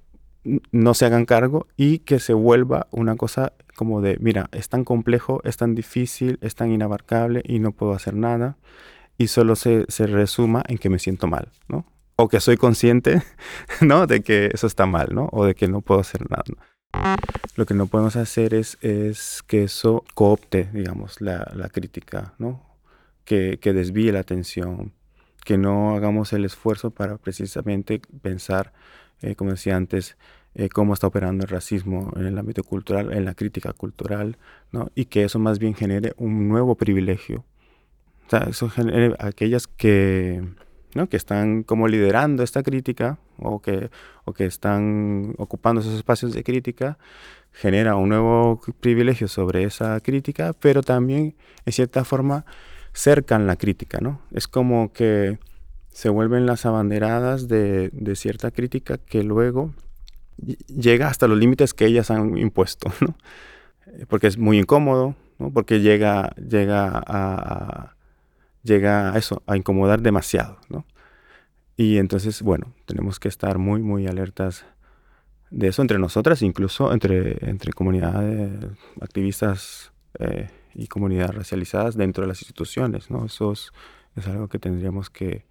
no se hagan cargo y que se vuelva una cosa como de, mira, es tan complejo, es tan difícil, es tan inabarcable y no puedo hacer nada y solo se, se resuma en que me siento mal, ¿no? O que soy consciente, ¿no? De que eso está mal, ¿no? O de que no puedo hacer nada. Lo que no podemos hacer es, es que eso coopte, digamos, la, la crítica, ¿no? Que, que, desvíe la atención, que no hagamos el esfuerzo para precisamente pensar, eh, como decía antes, eh, cómo está operando el racismo en el ámbito cultural, en la crítica cultural, ¿no? Y que eso más bien genere un nuevo privilegio. O sea, eso genere aquellas que que están como liderando esta crítica o que, o que están ocupando esos espacios de crítica, genera un nuevo privilegio sobre esa crítica, pero también en cierta forma cercan la crítica, ¿no? Es como que se vuelven las abanderadas de, de cierta crítica que luego llega hasta los límites que ellas han impuesto, ¿no? Porque es muy incómodo, ¿no? Porque llega, llega a llega a eso, a incomodar demasiado, ¿no? Y entonces, bueno, tenemos que estar muy, muy alertas de eso entre nosotras, incluso entre, entre comunidades, activistas eh, y comunidades racializadas dentro de las instituciones, ¿no? Eso es, algo que tendríamos que,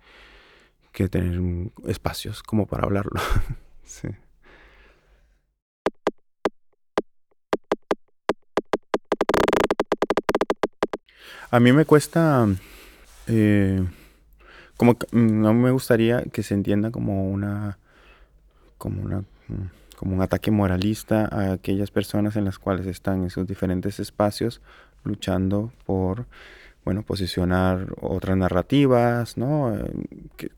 que tener espacios como para hablarlo. sí. A mí me cuesta eh, como mm, no me gustaría que se entienda como una como una mm, como un ataque moralista a aquellas personas en las cuales están en sus diferentes espacios luchando por bueno posicionar otras narrativas no eh,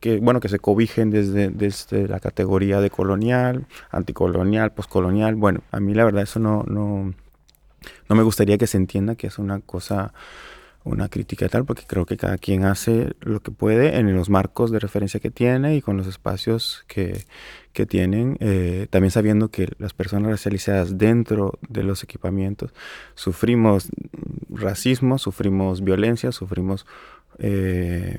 que, bueno que se cobijen desde, desde la categoría de colonial anticolonial postcolonial bueno a mí la verdad eso no no no me gustaría que se entienda que es una cosa una crítica y tal, porque creo que cada quien hace lo que puede en los marcos de referencia que tiene y con los espacios que, que tienen, eh, también sabiendo que las personas racializadas dentro de los equipamientos sufrimos racismo, sufrimos violencia, sufrimos, eh,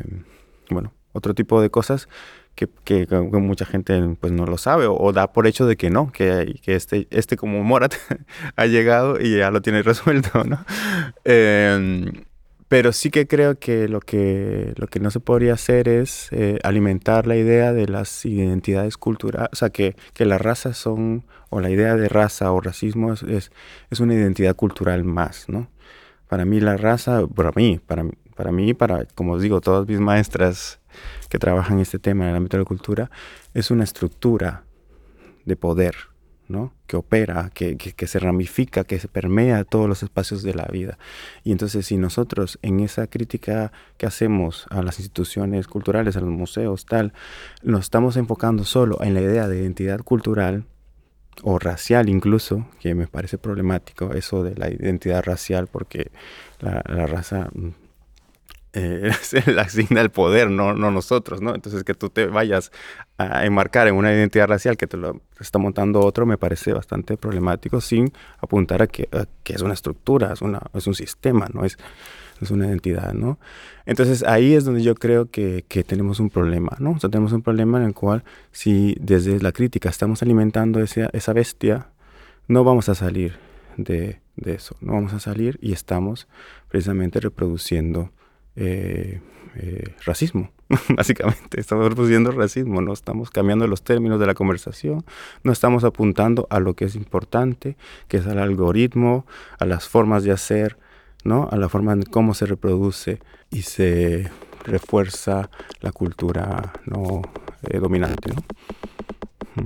bueno, otro tipo de cosas que, que, mucha gente pues no lo sabe o, da por hecho de que no, que, que este, este como Morat ha llegado y ya lo tiene resuelto, ¿no? Eh, pero sí que creo que lo que, lo que no se podría hacer es eh, alimentar la idea de las identidades culturales, o sea, que, que las razas son, o la idea de raza o racismo es, es, una identidad cultural más, ¿no? Para mí la raza, para mí, para, para mí, para, como os digo, todas mis maestras que trabajan este tema en el ámbito de la cultura, es una estructura de poder, ¿no? que opera, que, que, se ramifica, que se permea todos los espacios de la vida. Y entonces si nosotros en esa crítica que hacemos a las instituciones culturales, a los museos, tal, nos estamos enfocando solo en la idea de identidad cultural, o racial incluso, que me parece problemático eso de la identidad racial, porque la, la raza eh, asigna el poder, no, no nosotros, ¿no? Entonces que tú te vayas a enmarcar en una identidad racial que te lo está montando otro me parece bastante problemático sin apuntar a que, que es una estructura, es, una, es un sistema, ¿no? Es, es una identidad, ¿no? Entonces ahí es donde yo creo que, que, tenemos un problema, ¿no? O sea, tenemos un problema en el cual si desde la crítica estamos alimentando esa, esa bestia, no vamos a salir de, de eso, no vamos a salir y estamos precisamente reproduciendo eh, eh, racismo, básicamente. Estamos reproduciendo racismo, no estamos cambiando los términos de la conversación, no estamos apuntando a lo que es importante, que es al algoritmo, a las formas de hacer, ¿no? a la forma en cómo se reproduce y se refuerza la cultura no eh, dominante. ¿no?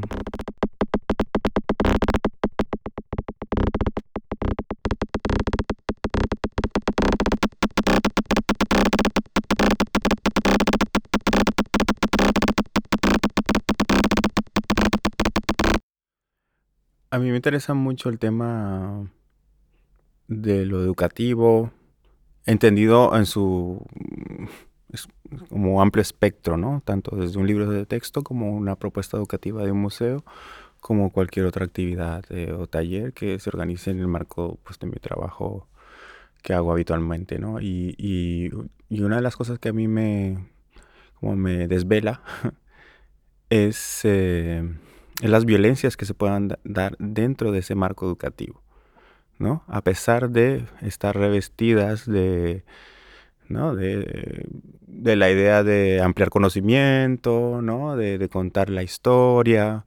A mí me interesa mucho el tema de lo educativo, entendido en su como amplio espectro, ¿no? Tanto desde un libro de texto como una propuesta educativa de un museo, como cualquier otra actividad eh, o taller que se organice en el marco pues, de mi trabajo que hago habitualmente, ¿no? Y, y, una de las cosas que a mí me, como me desvela es eh, las violencias que se puedan dar dentro de ese marco educativo, ¿no? A pesar de estar revestidas de, ¿no? de, la idea de ampliar conocimiento, ¿no? De, contar la historia,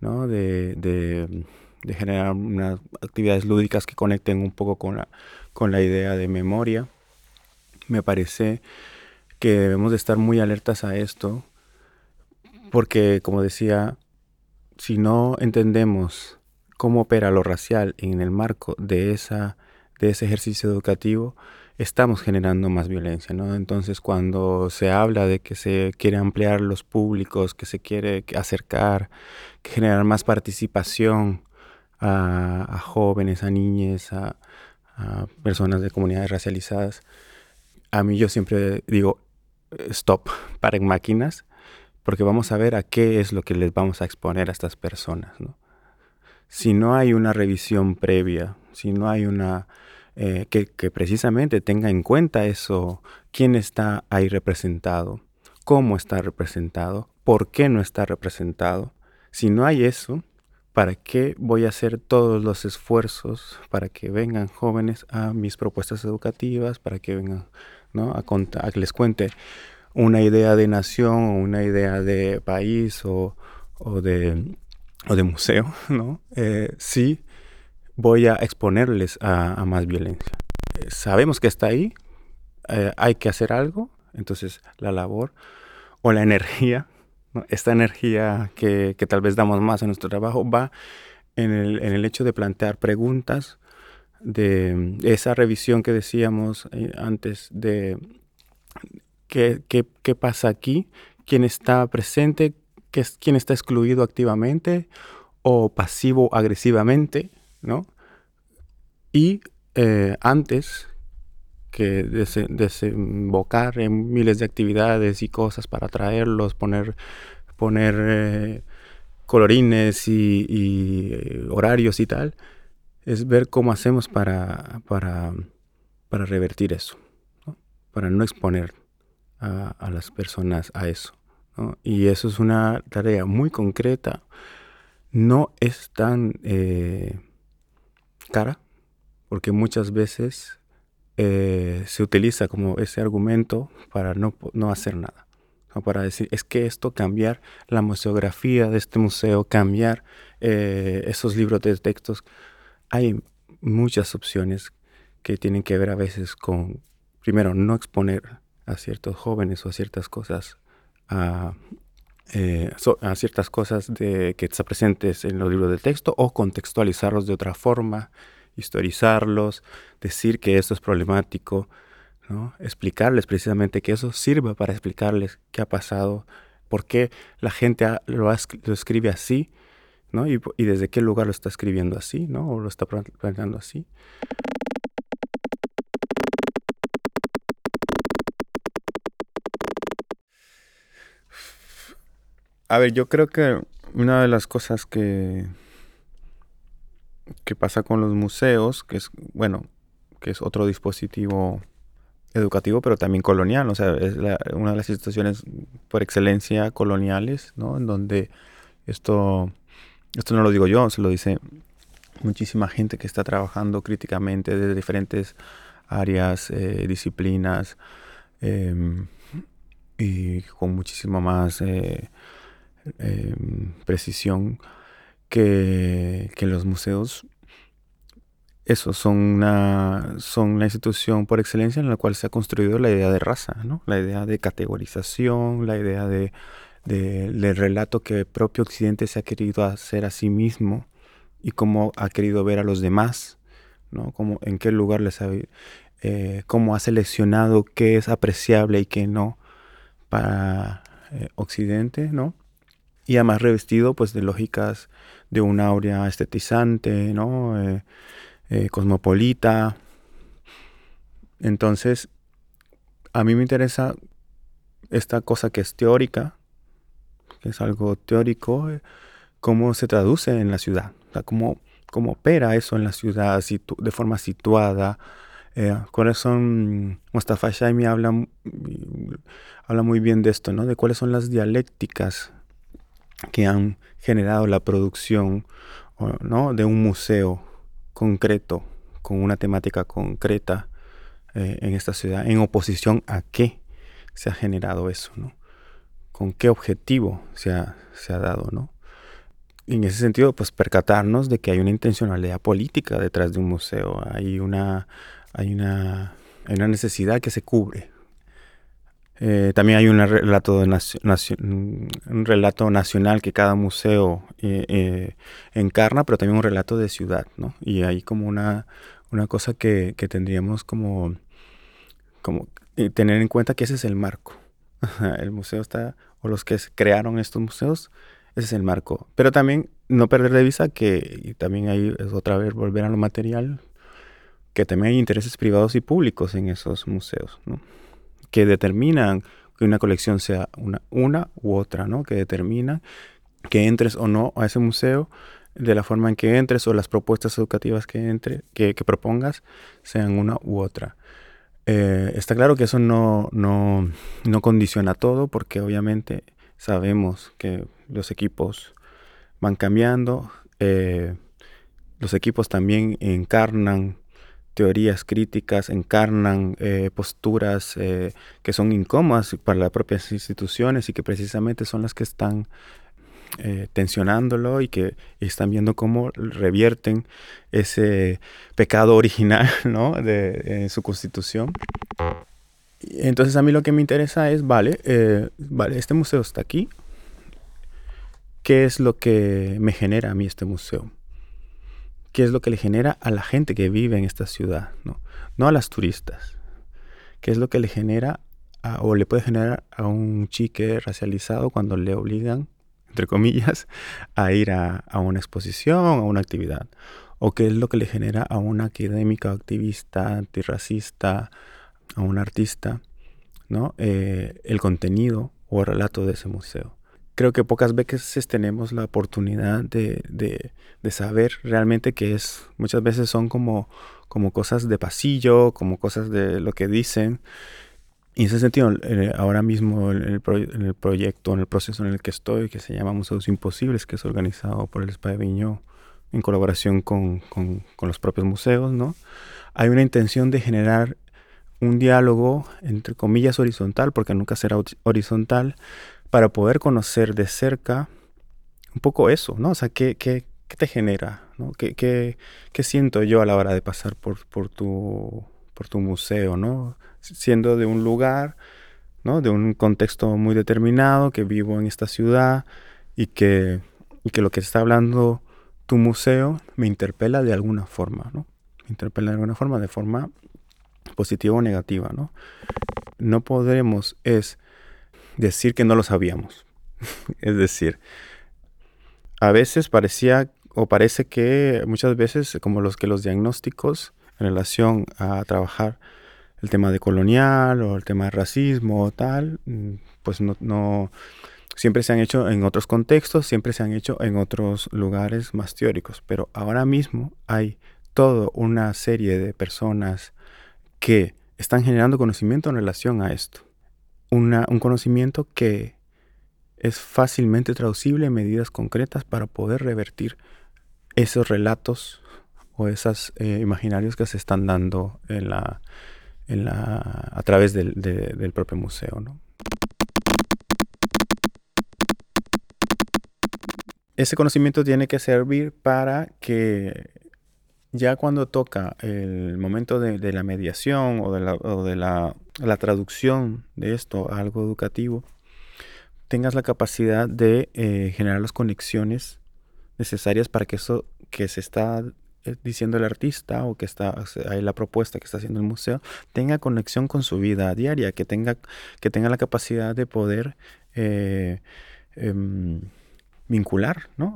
¿no? De, generar unas actividades lúdicas que conecten un poco con la, con la idea de memoria. Me parece que debemos de estar muy alertas a esto, porque como decía, si no entendemos cómo opera lo racial en el marco de, esa, de ese ejercicio educativo, estamos generando más violencia, ¿no? Entonces, cuando se habla de que se quiere ampliar los públicos, que se quiere acercar, que generar más participación a, jóvenes, a niñas, a, a, personas de comunidades racializadas, a mí yo siempre digo, stop, paren máquinas, porque vamos a ver a qué es lo que les vamos a exponer a estas personas. Si no hay una revisión previa, si no hay una... Eh, que, precisamente tenga en cuenta eso, quién está ahí representado, cómo está representado, por qué no está representado. Si no hay eso, ¿para qué voy a hacer todos los esfuerzos para que vengan jóvenes a mis propuestas educativas, para que vengan ¿no? a, a que les cuente una idea de nación o una idea de país o, de, de, museo, ¿no? Eh, sí voy a exponerles a, más violencia. Eh, sabemos que está ahí, eh, hay que hacer algo, entonces la labor o la energía, esta energía que, tal vez damos más en nuestro trabajo va en el, en el hecho de plantear preguntas, de esa revisión que decíamos antes de qué, qué, pasa aquí, quién está presente, quién está excluido activamente o pasivo agresivamente, ¿no? Y eh, antes que desembocar en miles de actividades y cosas para atraerlos, poner, poner eh, colorines y, eh, horarios y tal, es ver cómo hacemos para, para, para revertir eso, para no exponer a, las personas a eso. Y eso es una tarea muy concreta. No es tan eh, cara, porque muchas veces eh, se utiliza como ese argumento para no, no hacer nada. Para decir, es que esto, cambiar la museografía de este museo, cambiar eh, esos libros de textos, hay muchas opciones que tienen que ver a veces con, primero, no exponer a ciertos jóvenes o a ciertas cosas a, eh, ciertas cosas de, que están presentes en los libros de texto o contextualizarlos de otra forma, historizarlos, decir que esto es problemático, explicarles precisamente que eso sirva para explicarles qué ha pasado, por qué la gente lo, lo, escribe así, ¿no? Y, y, desde qué lugar lo está escribiendo así, ¿no? o lo está planteando así. A ver, yo creo que una de las cosas que, que pasa con los museos, que es, bueno, que es otro dispositivo educativo, pero también colonial, o sea, es una de las instituciones por excelencia coloniales, ¿no? En donde esto, esto no lo digo yo, se lo dice muchísima gente que está trabajando críticamente desde diferentes áreas, eh, disciplinas, em, y con muchísimo más eh, Em, precisión que, los museos, eso, son una, son la institución por excelencia en la cual se ha construido la idea de raza, ¿no? la idea de categorización, la idea de, del relato que el propio Occidente se ha querido hacer a sí mismo y cómo ha querido ver a los demás, ¿no? En qué lugar les ha, eh, cómo ha seleccionado qué es apreciable y qué no para eh, Occidente, ¿no? Y además revestido pues de lógicas de una aurea estetizante, ¿no? Eh, eh, cosmopolita. Entonces, a mí me interesa esta cosa que es teórica, que es algo teórico, eh, cómo se traduce en la ciudad, cómo, cómo opera eso en la ciudad de forma situada. Cuáles son, Mustafa Shaimi habla, habla muy bien de esto, ¿no? De cuáles son las dialécticas que han generado la producción ¿no? de un museo concreto, con una temática concreta eh, en esta ciudad, en oposición a qué se ha generado eso, ¿no? con qué objetivo se ha, se ha dado, ¿no? en ese sentido, pues percatarnos de que hay una intencionalidad política detrás de un museo, hay una, hay una, hay una necesidad que se cubre, eh, también hay un relato, un relato nacional que cada museo eh, eh, encarna, pero también un relato de ciudad, ¿no? Y hay como una, una cosa que, que tendríamos como, como tener en cuenta que ese es el marco. el museo está, o los que crearon estos museos, ese es el marco. Pero también no perder de vista que también hay, es otra vez volver a lo material, que también hay intereses privados y públicos en esos museos, ¿no? Que determinan que una colección sea una, una u otra, ¿no? Que determinan que entres o no a ese museo de la forma en que entres o las propuestas educativas que, entre, que, propongas sean una u otra. Eh, está claro que eso no, no, no, condiciona todo porque obviamente sabemos que los equipos van cambiando, eh, los equipos también encarnan teorías críticas encarnan eh, posturas eh, que son incómodas para las propias instituciones y que precisamente son las que están eh, tensionándolo y que están viendo cómo revierten ese pecado original ¿no? de su constitución. Entonces a mí lo que me interesa es, vale, vale, este museo está aquí. ¿Qué es lo que me genera a mí este museo? Qué es lo que le genera a la gente que vive en esta ciudad, no, no a las turistas. ¿Qué es lo que le genera o le puede generar a un chique racializado cuando le obligan, entre comillas, a ir a, una exposición, a una actividad? ¿O qué es lo que le genera a una académica activista antirracista, a un artista, ¿no? Eh, el contenido o el relato de ese museo? Creo que pocas veces tenemos la oportunidad de, de, saber realmente qué es. Muchas veces son como, como cosas de pasillo, como cosas de lo que dicen. Y en ese sentido, eh, ahora mismo en el, proyecto, en el proceso en el que estoy, que se llama Museos Imposibles, que es organizado por el SPA de Viñó en colaboración con, con, con los propios museos, ¿no? Hay una intención de generar un diálogo, entre comillas, horizontal, porque nunca será horizontal, para poder conocer de cerca un poco eso, ¿no? O sea, ¿qué, qué, qué te genera? ¿no? ¿Qué, qué, qué siento yo a la hora de pasar por, por, tu, por tu museo, ¿no? Siendo de un lugar ¿no? De un contexto muy determinado, que vivo en esta ciudad y que, y que lo que está hablando tu museo me interpela de alguna forma, ¿no? Me interpela de alguna forma, de forma positiva o negativa, ¿no? No podremos es decir que no lo sabíamos. es decir, a veces parecía o parece que muchas veces como los que los diagnósticos en relación a trabajar el tema de colonial o el tema de racismo o tal, mm, pues no, no siempre se han hecho en otros contextos, siempre se han hecho en otros lugares más teóricos, pero ahora mismo hay toda una serie de personas que están generando conocimiento en relación a esto. Un conocimiento que es fácilmente traducible en medidas concretas para poder revertir esos relatos o esos eh, imaginarios que se están dando a través del, propio museo. Ese conocimiento tiene que servir para que ya cuando toca el momento de, la mediación o de, la, o de la, la, traducción de esto a algo educativo, tengas la capacidad de eh, generar las conexiones necesarias para que eso que se está eh, diciendo el artista o que está ahí la propuesta que está haciendo el museo tenga conexión con su vida diaria, que tenga, que tenga la capacidad de poder eh, em, vincular, ¿no?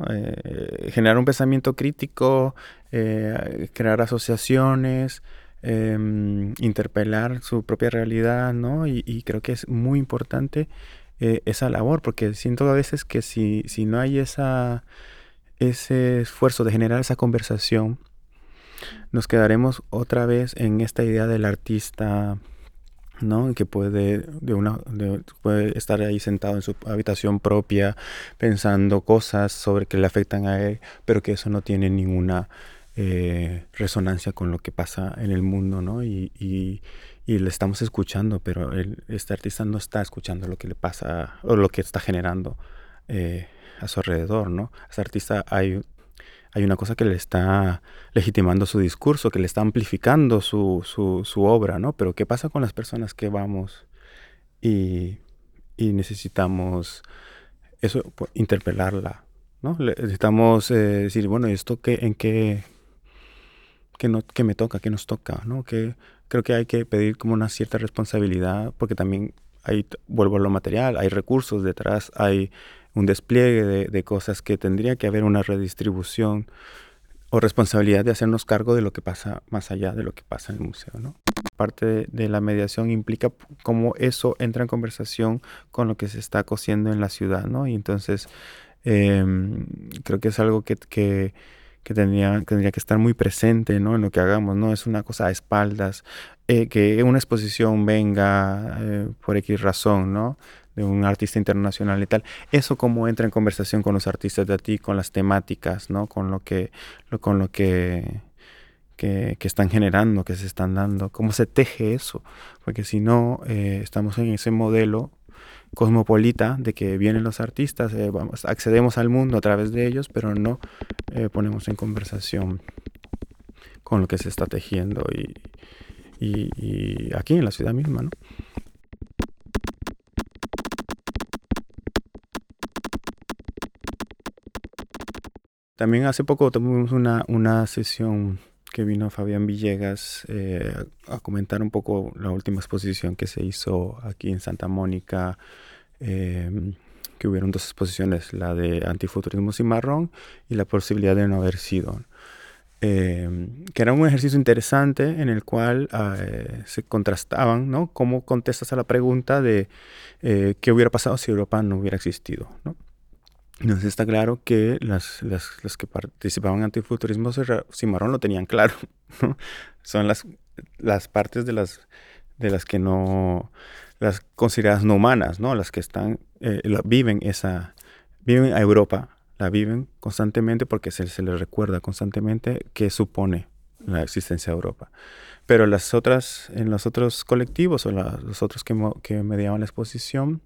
generar un pensamiento crítico, crear asociaciones, em, interpelar su propia realidad, ¿no? Y, y, creo que es muy importante eh, esa labor, porque siento a veces que si, si no hay esa, ese esfuerzo de generar esa conversación, nos quedaremos otra vez en esta idea del artista, ¿no? Que puede, de una, puede estar ahí sentado en su habitación propia pensando cosas sobre que le afectan a él, pero que eso no tiene ninguna eh, resonancia con lo que pasa en el mundo, ¿no? Y, y, le estamos escuchando, pero este artista no está escuchando lo que le pasa o lo que está generando eh, a su alrededor, ¿no? A ese artista hay, hay una cosa que le está legitimando su discurso, que le está amplificando su, su, su obra, ¿no? Pero ¿qué pasa con las personas que vamos y, y necesitamos eso, pues, interpelarla, ¿no? necesitamos eh, decir, bueno, ¿esto qué, en qué, qué, no, qué me toca, qué nos toca, ¿no? ¿Qué, creo que hay que pedir como una cierta responsabilidad, porque también ahí vuelvo a lo material, hay recursos detrás, hay un despliegue de, cosas que tendría que haber una redistribución o responsabilidad de hacernos cargo de lo que pasa más allá de lo que pasa en el museo, ¿no? Parte de, la mediación implica cómo eso entra en conversación con lo que se está cociendo en la ciudad, ¿no? Y entonces em, creo que es algo que, que que tendría, tendría que estar muy presente ¿no? en lo que hagamos, no es una cosa a espaldas, eh, que una exposición venga eh, por X razón, ¿no? Un artista internacional y tal, eso cómo entra en conversación con los artistas de ti, con las temáticas, ¿no? con lo que, con lo que, que, están generando, que se están dando, cómo se teje eso, porque si no, eh, estamos en ese modelo cosmopolita de que vienen los artistas, eh, vamos, accedemos al mundo a través de ellos, pero no eh, ponemos en conversación con lo que se está tejiendo y, y, aquí en la ciudad misma, ¿no? También hace poco tuvimos una, una sesión que vino Fabián Villegas eh, a comentar un poco la última exposición que se hizo aquí en Santa Mónica, em, que hubieron dos exposiciones, la de antifuturismo cimarrón y la posibilidad de no haber sido. Em, que era un ejercicio interesante en el cual eh, se contrastaban, ¿no? Cómo contestas a la pregunta de eh, qué hubiera pasado si Europa no hubiera existido, ¿no? Entonces está claro que las, las, que participaban en antifuturismo cimarrón lo tenían claro. Son las, las partes de las, de las que no, las consideradas no humanas, ¿no? Las que están, eh, viven esa, viven a Europa, la viven constantemente porque se, se les recuerda constantemente qué supone la existencia de Europa. Pero las otras, en los otros colectivos o los otros que, que mediaban la exposición,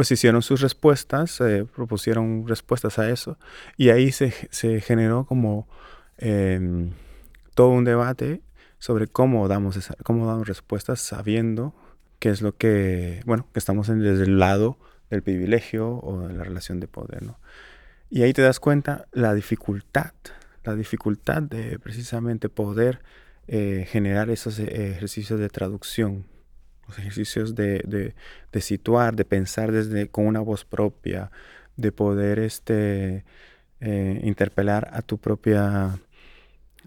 pues hicieron sus respuestas, eh, propusieron respuestas a eso, y ahí se, se generó como em, todo un debate sobre cómo damos, cómo damos respuestas sabiendo que es lo que, bueno, que estamos en, desde el lado del privilegio o de la relación de poder, ¿no? Y ahí te das cuenta la dificultad, la dificultad de precisamente poder eh, generar esos eh, ejercicios de traducción, ejercicios de, de, situar, de pensar desde con una voz propia, de poder este, eh, interpelar a tu propia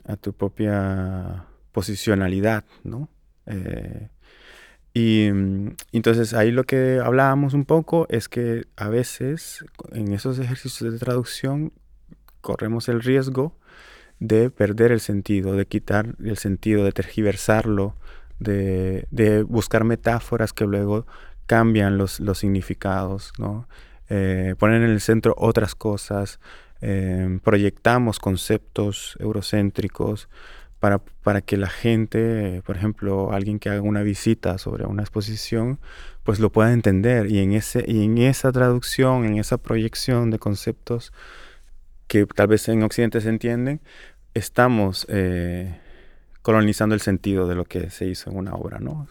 a tu propia posicionalidad, ¿no? y mm, entonces ahí lo que hablábamos un poco es que a veces en esos ejercicios de traducción corremos el riesgo de perder el sentido, de quitar el sentido, de tergiversarlo, de, buscar metáforas que luego cambian los, los significados, ¿no? Eh, ponen en el centro otras cosas, eh, proyectamos conceptos eurocéntricos para, para, que la gente, por ejemplo, alguien que haga una visita sobre una exposición, pues lo pueda entender y en, ese, y en esa traducción, en esa proyección de conceptos que tal vez en Occidente se entienden, estamos eh, colonizando el sentido de lo que se hizo en una obra, ¿no?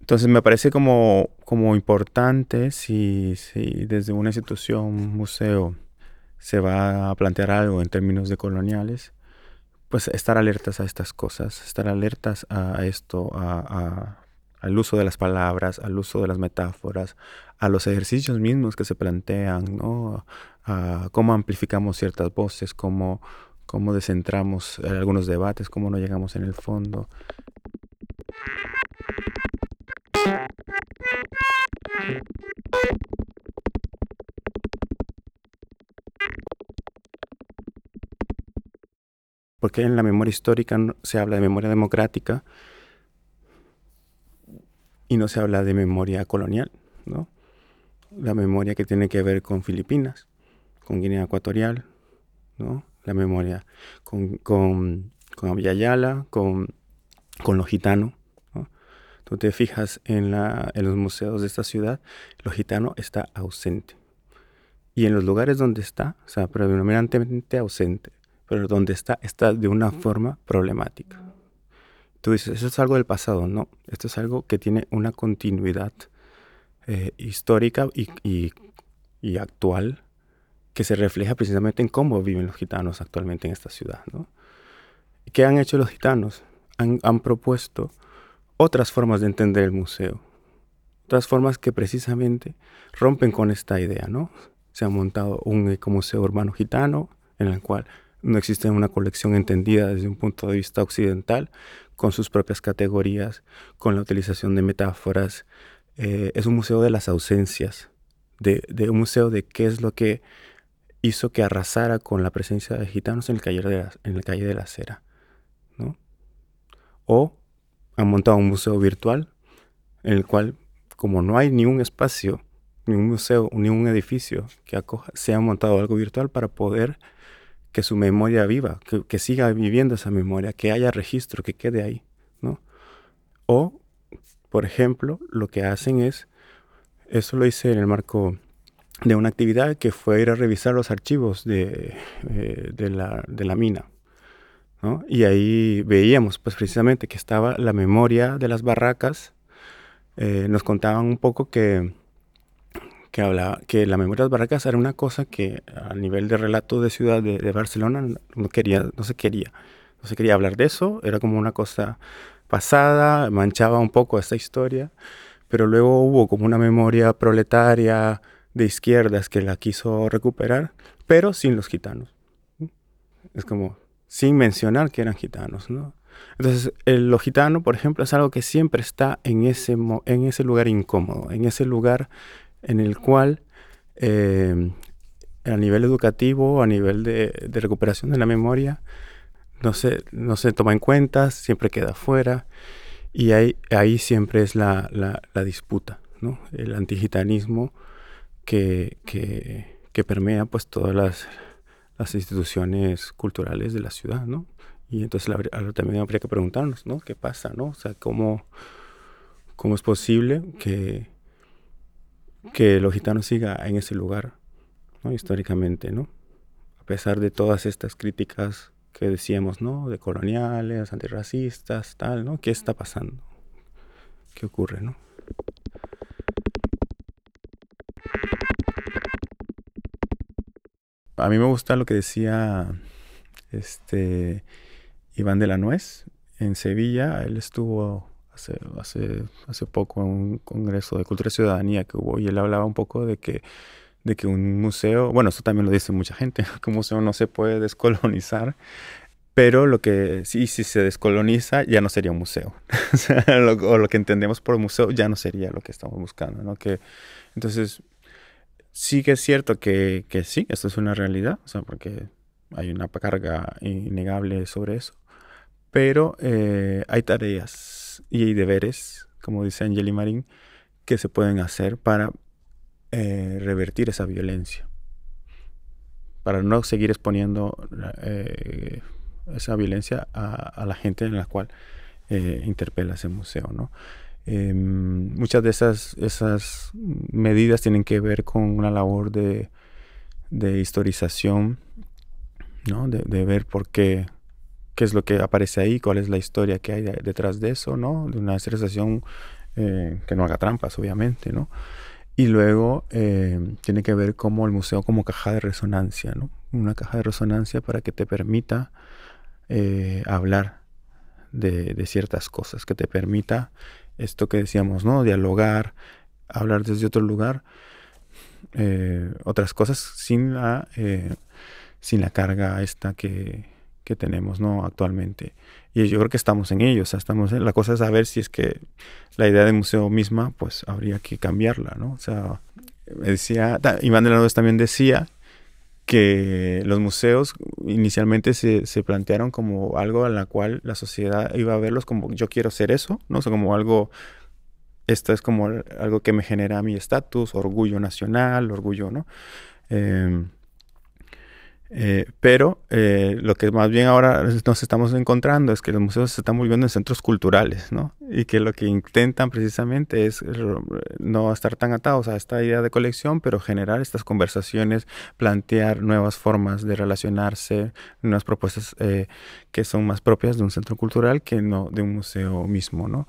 Entonces me parece como, como importante si, si desde una institución, un museo, se va a plantear algo en términos de coloniales, pues estar alertas a estas cosas, estar alertas a, esto, a, al uso de las palabras, al uso de las metáforas, a los ejercicios mismos que se plantean, ¿no? a cómo amplificamos ciertas voces, cómo, cómo descentramos algunos debates, cómo no llegamos en el fondo. Porque en la memoria histórica se habla de memoria democrática y no se habla de memoria colonial, ¿no? La memoria que tiene que ver con Filipinas, con Guinea Ecuatorial, ¿no? La memoria con, con, con Abiyayala, con, con los gitanos. Tú te fijas en, la, en los museos de esta ciudad, lo gitano está ausente. Y en los lugares donde está, o sea, predominantemente ausente, pero donde está, está de una forma problemática. Tú dices, eso es algo del pasado. No, esto es algo que tiene una continuidad eh, histórica y, y, y, actual que se refleja precisamente en cómo viven los gitanos actualmente en esta ciudad. ¿no? ¿Qué han hecho los gitanos? Han, han propuesto otras formas de entender el museo, otras formas que precisamente rompen con esta idea. ¿no? Se ha montado un ecomuseo urbano gitano en el cual no existe una colección entendida desde un punto de vista occidental, con sus propias categorías, con la utilización de metáforas. Eh, es un museo de las ausencias, de, un museo de qué es lo que hizo que arrasara con la presencia de gitanos en el calle la, en el calle de la Cera. ¿no? O han montado un museo virtual en el cual, como no hay ni un espacio, ni un museo, ni un edificio que acoja, se ha montado algo virtual para poder que su memoria viva, que, siga viviendo esa memoria, que haya registro, que quede ahí, ¿no? O, por ejemplo, lo que hacen es, eso lo hice en el marco de una actividad que fue ir a revisar los archivos de, eh, de, la, de la, mina. Y ahí veíamos, pues precisamente, que estaba la memoria de las barracas, eh, nos contaban un poco que que hablaba que la memoria de las barracas era una cosa que a nivel de relato de ciudad de, Barcelona no quería, no se quería, no se quería hablar de eso, era como una cosa pasada, manchaba un poco esta historia, pero luego hubo como una memoria proletaria de izquierdas que la quiso recuperar, pero sin los gitanos. Es como sin mencionar que eran gitanos, ¿no? Entonces, el, lo gitano, por ejemplo, es algo que siempre está en ese, en ese lugar incómodo, en ese lugar en el cual eh, a nivel educativo, a nivel de, recuperación de la memoria, no se, no se toma en cuenta, siempre queda fuera y ahí, ahí siempre es la, la, disputa, ¿no? el antigitanismo que, que, que, permea pues todas las, las, instituciones culturales de la ciudad. ¿no? Y entonces también habría que preguntarnos, ¿no? ¿Qué pasa? ¿no? O sea, ¿cómo, cómo es posible que, que los gitanos sigan en ese lugar, ¿no? históricamente, ¿no? A pesar de todas estas críticas que decíamos, ¿no? De coloniales, antirracistas, tal, ¿no? ¿Qué está pasando? ¿Qué ocurre, no? A mí me gusta lo que decía este Iván de la Nuez en Sevilla. Él estuvo hace, poco en un congreso de cultura y ciudadanía que hubo y él hablaba un poco de que de que un museo, bueno, esto también lo dice mucha gente, que un museo no se puede descolonizar, pero lo que sí, si se descoloniza ya no sería un museo, o, lo, lo, que entendemos por museo ya no sería lo que estamos buscando, ¿no? Que, entonces, sí que es cierto que, que sí, esto es una realidad, o sea, porque hay una carga innegable sobre eso, pero eh, hay tareas y hay deberes, como dice Angeli Marín, que se pueden hacer para eh, revertir esa violencia, para no seguir exponiendo eh, esa violencia a, la gente en la cual interpela ese museo. ¿no? Em, muchas de esas, esas medidas tienen que ver con una labor de, de historización, ¿no? de, de, ver por qué, qué es lo que aparece ahí, cuál es la historia que hay detrás de eso, ¿no? de una historización que no haga trampas, obviamente. ¿no? Y luego eh, tiene que ver como el museo como caja de resonancia, ¿no? Una caja de resonancia para que te permita eh, hablar de, ciertas cosas, que te permita esto que decíamos, ¿no? Dialogar, hablar desde otro lugar, eh, otras cosas sin la, sin la carga esta que, que tenemos ¿no? actualmente. Y yo creo que estamos en ello, o sea, estamos en, la cosa es saber si es que la idea de museo misma, pues habría que cambiarla, ¿no? O sea, decía, Iván de la Nuez también decía que los museos inicialmente se, se, plantearon como algo en la cual la sociedad iba a verlos como yo quiero ser eso, ¿no? O sea, como algo, esto es como algo que me genera mi estatus, orgullo nacional, orgullo, ¿no? Eh, eh, pero eh, lo que más bien ahora nos estamos encontrando es que los museos se están volviendo en centros culturales, ¿no? Y que lo que intentan precisamente es no estar tan atados a esta idea de colección, pero generar estas conversaciones, plantear nuevas formas de relacionarse, nuevas propuestas eh, que son más propias de un centro cultural que no de un museo mismo, ¿no?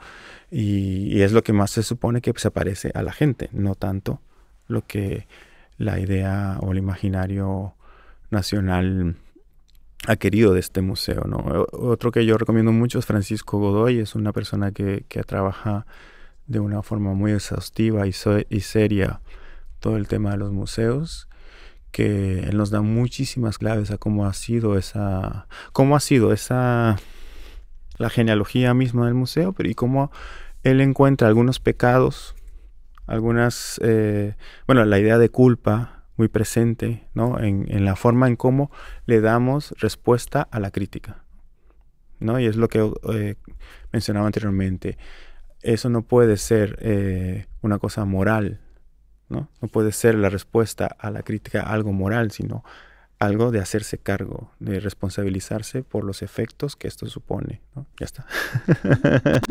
Y, es lo que más se supone que se parece a la gente, no tanto lo que la idea o el imaginario nacional ha querido de este museo. ¿no? Otro que yo recomiendo mucho es Francisco Godoy, es una persona que, que trabaja de una forma muy exhaustiva y, y, seria todo el tema de los museos, que él nos da muchísimas claves a cómo ha sido esa, cómo ha sido esa, la genealogía misma del museo, pero y cómo él encuentra algunos pecados, algunas, eh, bueno, la idea de culpa, muy presente ¿no? en, en, la forma en cómo le damos respuesta a la crítica. ¿no? Y es lo que eh, mencionaba anteriormente. Eso no puede ser eh, una cosa moral, ¿no? no puede ser la respuesta a la crítica algo moral, sino algo de hacerse cargo, de responsabilizarse por los efectos que esto supone. Ya está.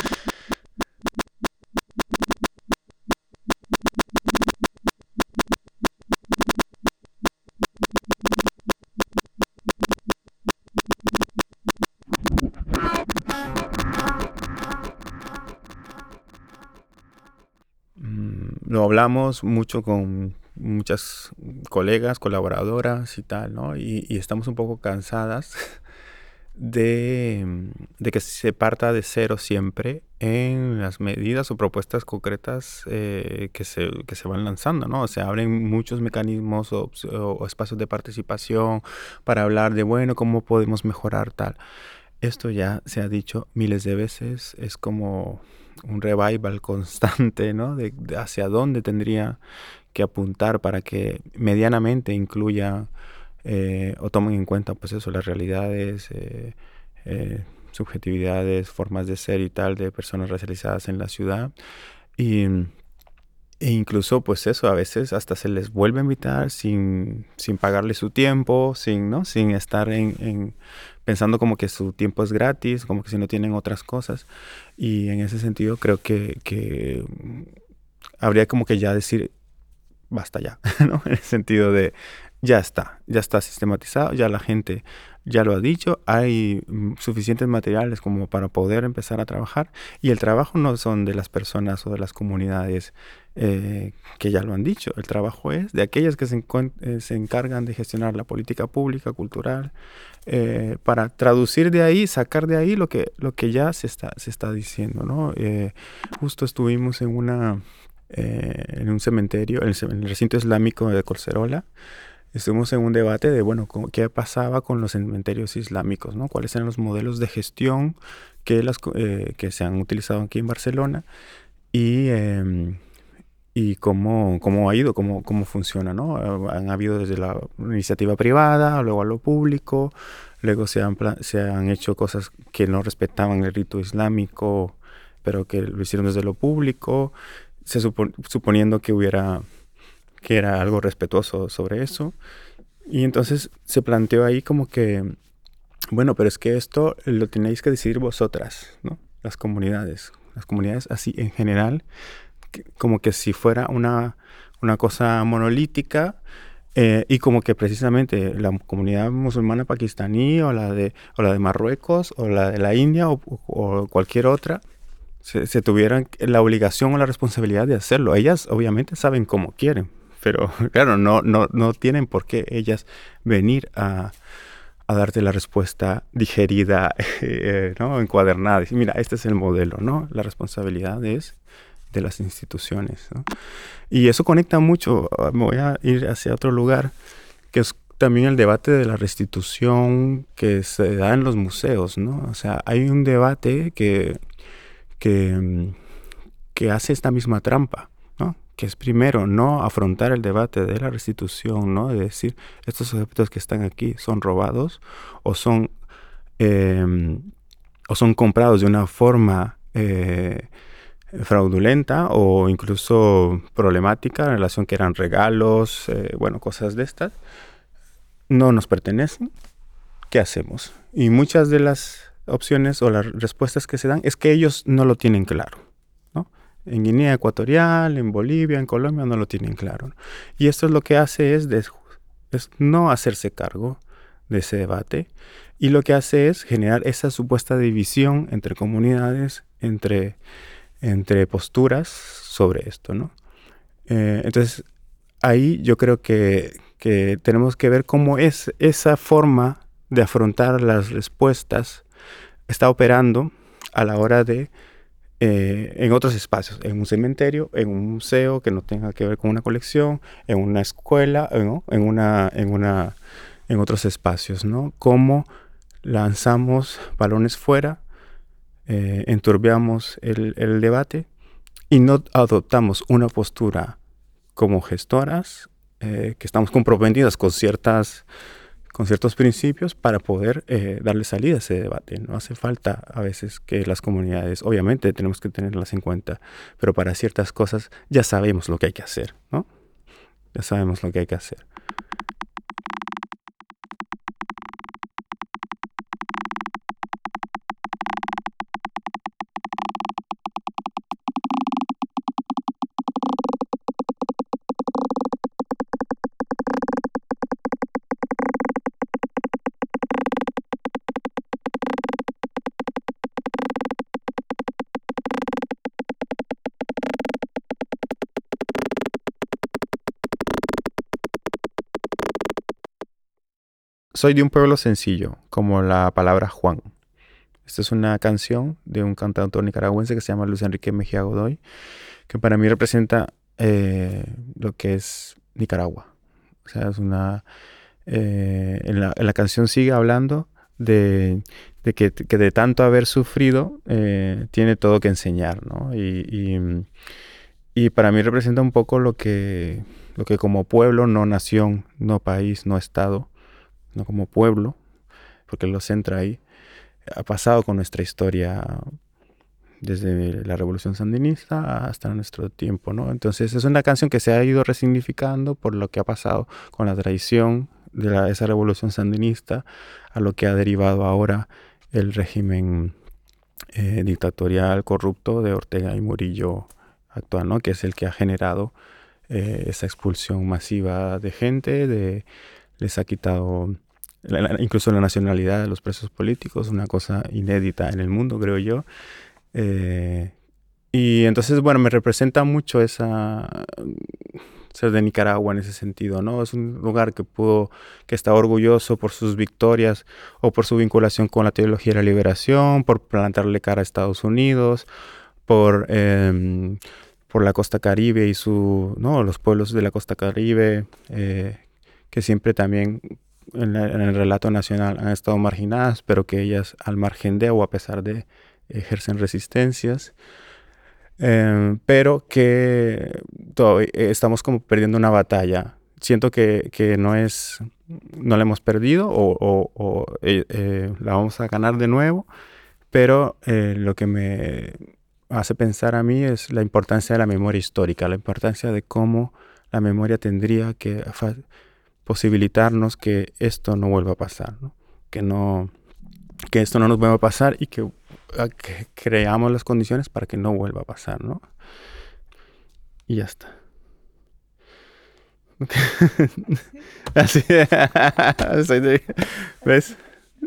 hablamos mucho con muchas colegas, colaboradoras y tal, ¿no? Y, estamos un poco cansadas de, que se parta de cero siempre en las medidas o propuestas concretas eh, que, se, que se van lanzando, ¿no? Se abren muchos mecanismos o, o espacios de participación para hablar de, bueno, cómo podemos mejorar tal. Esto ya se ha dicho miles de veces, es como un revival constante, ¿no? De, hacia dónde tendría que apuntar para que medianamente incluya eh, o tomen en cuenta, pues eso, las realidades, eh, eh, subjetividades, formas de ser y tal de personas racializadas en la ciudad. Y, e incluso, pues eso, a veces hasta se les vuelve a invitar sin, sin pagarle su tiempo, sin, ¿no? sin estar en pensando como que su tiempo es gratis, como que si no tienen otras cosas. Y en ese sentido creo que, habría como que ya decir, basta ya, ¿no? En el sentido de, ya está, ya está sistematizado, ya la gente ya lo ha dicho, hay mm, suficientes materiales como para poder empezar a trabajar y el trabajo no son de las personas o de las comunidades eh, que ya lo han dicho, el trabajo es de aquellas que se, eh, encargan de gestionar la política pública, cultural, eh, para traducir de ahí, sacar de ahí lo que, lo que ya se está, se está diciendo. ¿no? justo estuvimos en, una, en un cementerio, en el, recinto islámico de Colcerola, estuvimos en un debate de, bueno, qué pasaba con los cementerios islámicos, ¿no? cuáles eran los modelos de gestión que, las, que se han utilizado aquí en Barcelona y em, y cómo, cómo ha ido, cómo, cómo funciona, ¿no? Han habido desde la iniciativa privada, luego a lo público, luego se han, se han hecho cosas que no respetaban el rito islámico, pero que lo hicieron desde lo público, se suponiendo que hubiera, que era algo respetuoso sobre eso. Y entonces se planteó ahí como que, bueno, pero es que esto lo tenéis que decidir vosotras, ¿no? Las comunidades, las comunidades así en general como que si fuera una, una cosa monolítica eh, y como que precisamente la comunidad musulmana pakistaní o la de, o la de Marruecos o la de la India o, cualquier otra se, tuvieran la obligación o la responsabilidad de hacerlo. Ellas obviamente saben cómo quieren, pero claro, no, no, no tienen por qué ellas venir a, a darte la respuesta digerida, eh, ¿no? encuadernada. Decir, mira, este es el modelo, ¿no? La responsabilidad es de las instituciones. Y eso conecta mucho, ah, me voy a ir hacia otro lugar, que es también el debate de la restitución que se da en los museos, ¿no? O sea, hay un debate que, que, que hace esta misma trampa. Que es primero no afrontar el debate de la restitución, ¿no? De decir, estos objetos que están aquí son robados o son, em, o son comprados de una forma eh, fraudulenta o incluso problemática en relación que eran regalos, eh, bueno, cosas de estas, no nos pertenecen. ¿Qué hacemos? Y muchas de las opciones o las respuestas que se dan es que ellos no lo tienen claro. En Guinea Ecuatorial, en Bolivia, en Colombia no lo tienen claro. Y esto es lo que hace es, no hacerse cargo de ese debate y lo que hace es generar esa supuesta división entre comunidades, entre entre posturas sobre esto, ¿no? Eh, entonces, ahí yo creo que, tenemos que ver cómo es esa forma de afrontar las respuestas está operando a la hora de eh, en otros espacios, en un cementerio, en un museo que no tenga que ver con una colección, en una escuela, en una, en una, en otros espacios, ¿no? Cómo lanzamos balones fuera eh, enturbiamos el, debate y no adoptamos una postura como gestoras eh, que estamos comprometidas con ciertas con ciertos principios para poder eh, darle salida a ese debate. No hace falta a veces que las comunidades, obviamente tenemos que tenerlas en cuenta, pero para ciertas cosas ya sabemos lo que hay que hacer, ¿no? Ya sabemos lo que hay que hacer. Soy de un pueblo sencillo, como la palabra Juan. Esta es una canción de un cantautor nicaragüense que se llama Luis Enrique Mejía Godoy, que para mí representa eh, lo que es Nicaragua. O sea, es una... Eh, en, la, canción sigue hablando de, que, de tanto haber sufrido eh, tiene todo que enseñar, ¿no? Y, y, para mí representa un poco lo que, lo que como pueblo, no nación, no país, no estado, no como pueblo, porque lo centra ahí, ha pasado con nuestra historia desde la revolución sandinista hasta nuestro tiempo, ¿no? Entonces es una canción que se ha ido resignificando por lo que ha pasado con la tradición de esa revolución sandinista a lo que ha derivado ahora el régimen eh, dictatorial corrupto de Ortega y Murillo actual, ¿no? Que es el que ha generado eh, esa expulsión masiva de gente, de, les ha quitado incluso la nacionalidad de los presos políticos, una cosa inédita en el mundo, creo yo. Eh, y entonces, bueno, me representa mucho esa ser de Nicaragua en ese sentido, ¿no? Es un lugar que pudo, que está orgulloso por sus victorias o por su vinculación con la teología de la liberación, por plantarle cara a Estados Unidos, por, em, la costa caribe y su, ¿no? Los pueblos de la costa caribe, eh, que siempre también en, el relato nacional han estado marginadas, pero que ellas al margen de o a pesar de ejercen resistencias. Em, pero que todavía estamos como perdiendo una batalla. Siento que, que no es, no la hemos perdido o, o, eh, eh, la vamos a ganar de nuevo, pero eh, lo que me hace pensar a mí es la importancia de la memoria histórica, la importancia de cómo la memoria tendría que posibilitarnos que esto no vuelva a pasar, ¿no? que no que esto no nos vuelva a pasar y que, que, creamos las condiciones para que no vuelva a pasar, ¿no? Y ya está. Así, ¿ves?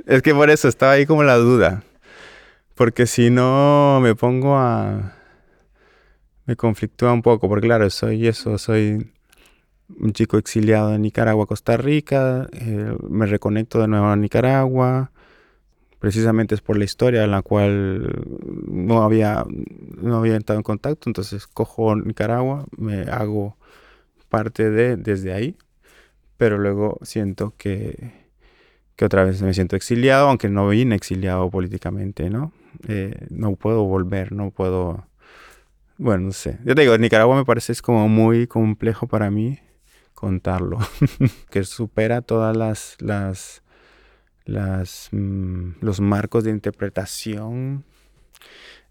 Es que por eso estaba ahí como la duda. Porque si no me pongo a... Me conflictúa un poco, porque claro, soy eso, soy un chico exiliado de Nicaragua Costa Rica, eh, me reconecto de nuevo a Nicaragua, precisamente es por la historia en la cual no había, no había entrado en contacto, entonces cojo Nicaragua, me hago parte de desde ahí, pero luego siento que, que otra vez me siento exiliado, aunque no vine exiliado políticamente, ¿no? Eh, no puedo volver, no puedo... Bueno, no sé. Yo te digo, Nicaragua me parece es como muy complejo para mí contarlo, que supera todas las, las, mm, los marcos de interpretación,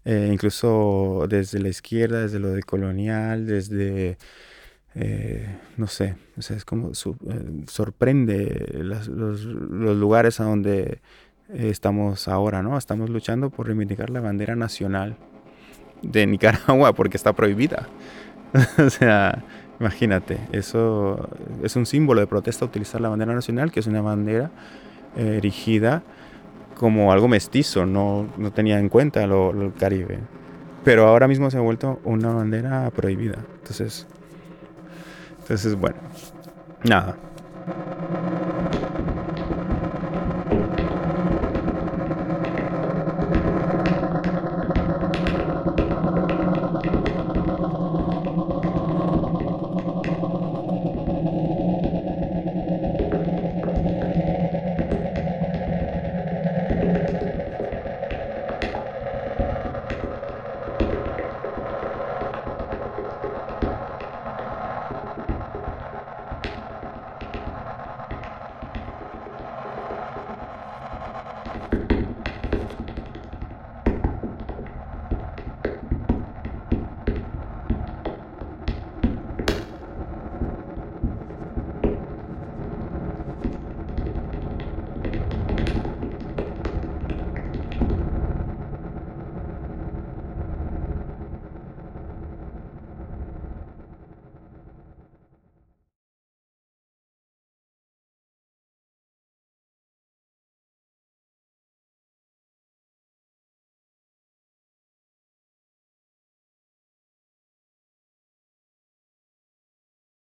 eh, incluso desde la izquierda, desde lo de colonial, desde, eh, no sé, o sea, es como eh, sorprende los, los, lugares a donde estamos ahora, ¿no? Estamos luchando por reivindicar la bandera nacional de Nicaragua porque está prohibida. o sea, Imagínate, eso es un símbolo de protesta utilizar la bandera nacional, que es una bandera eh, erigida como algo mestizo, no, no tenía en cuenta lo, Caribe. Pero ahora mismo se ha vuelto una bandera prohibida. Entonces, entonces bueno, nada.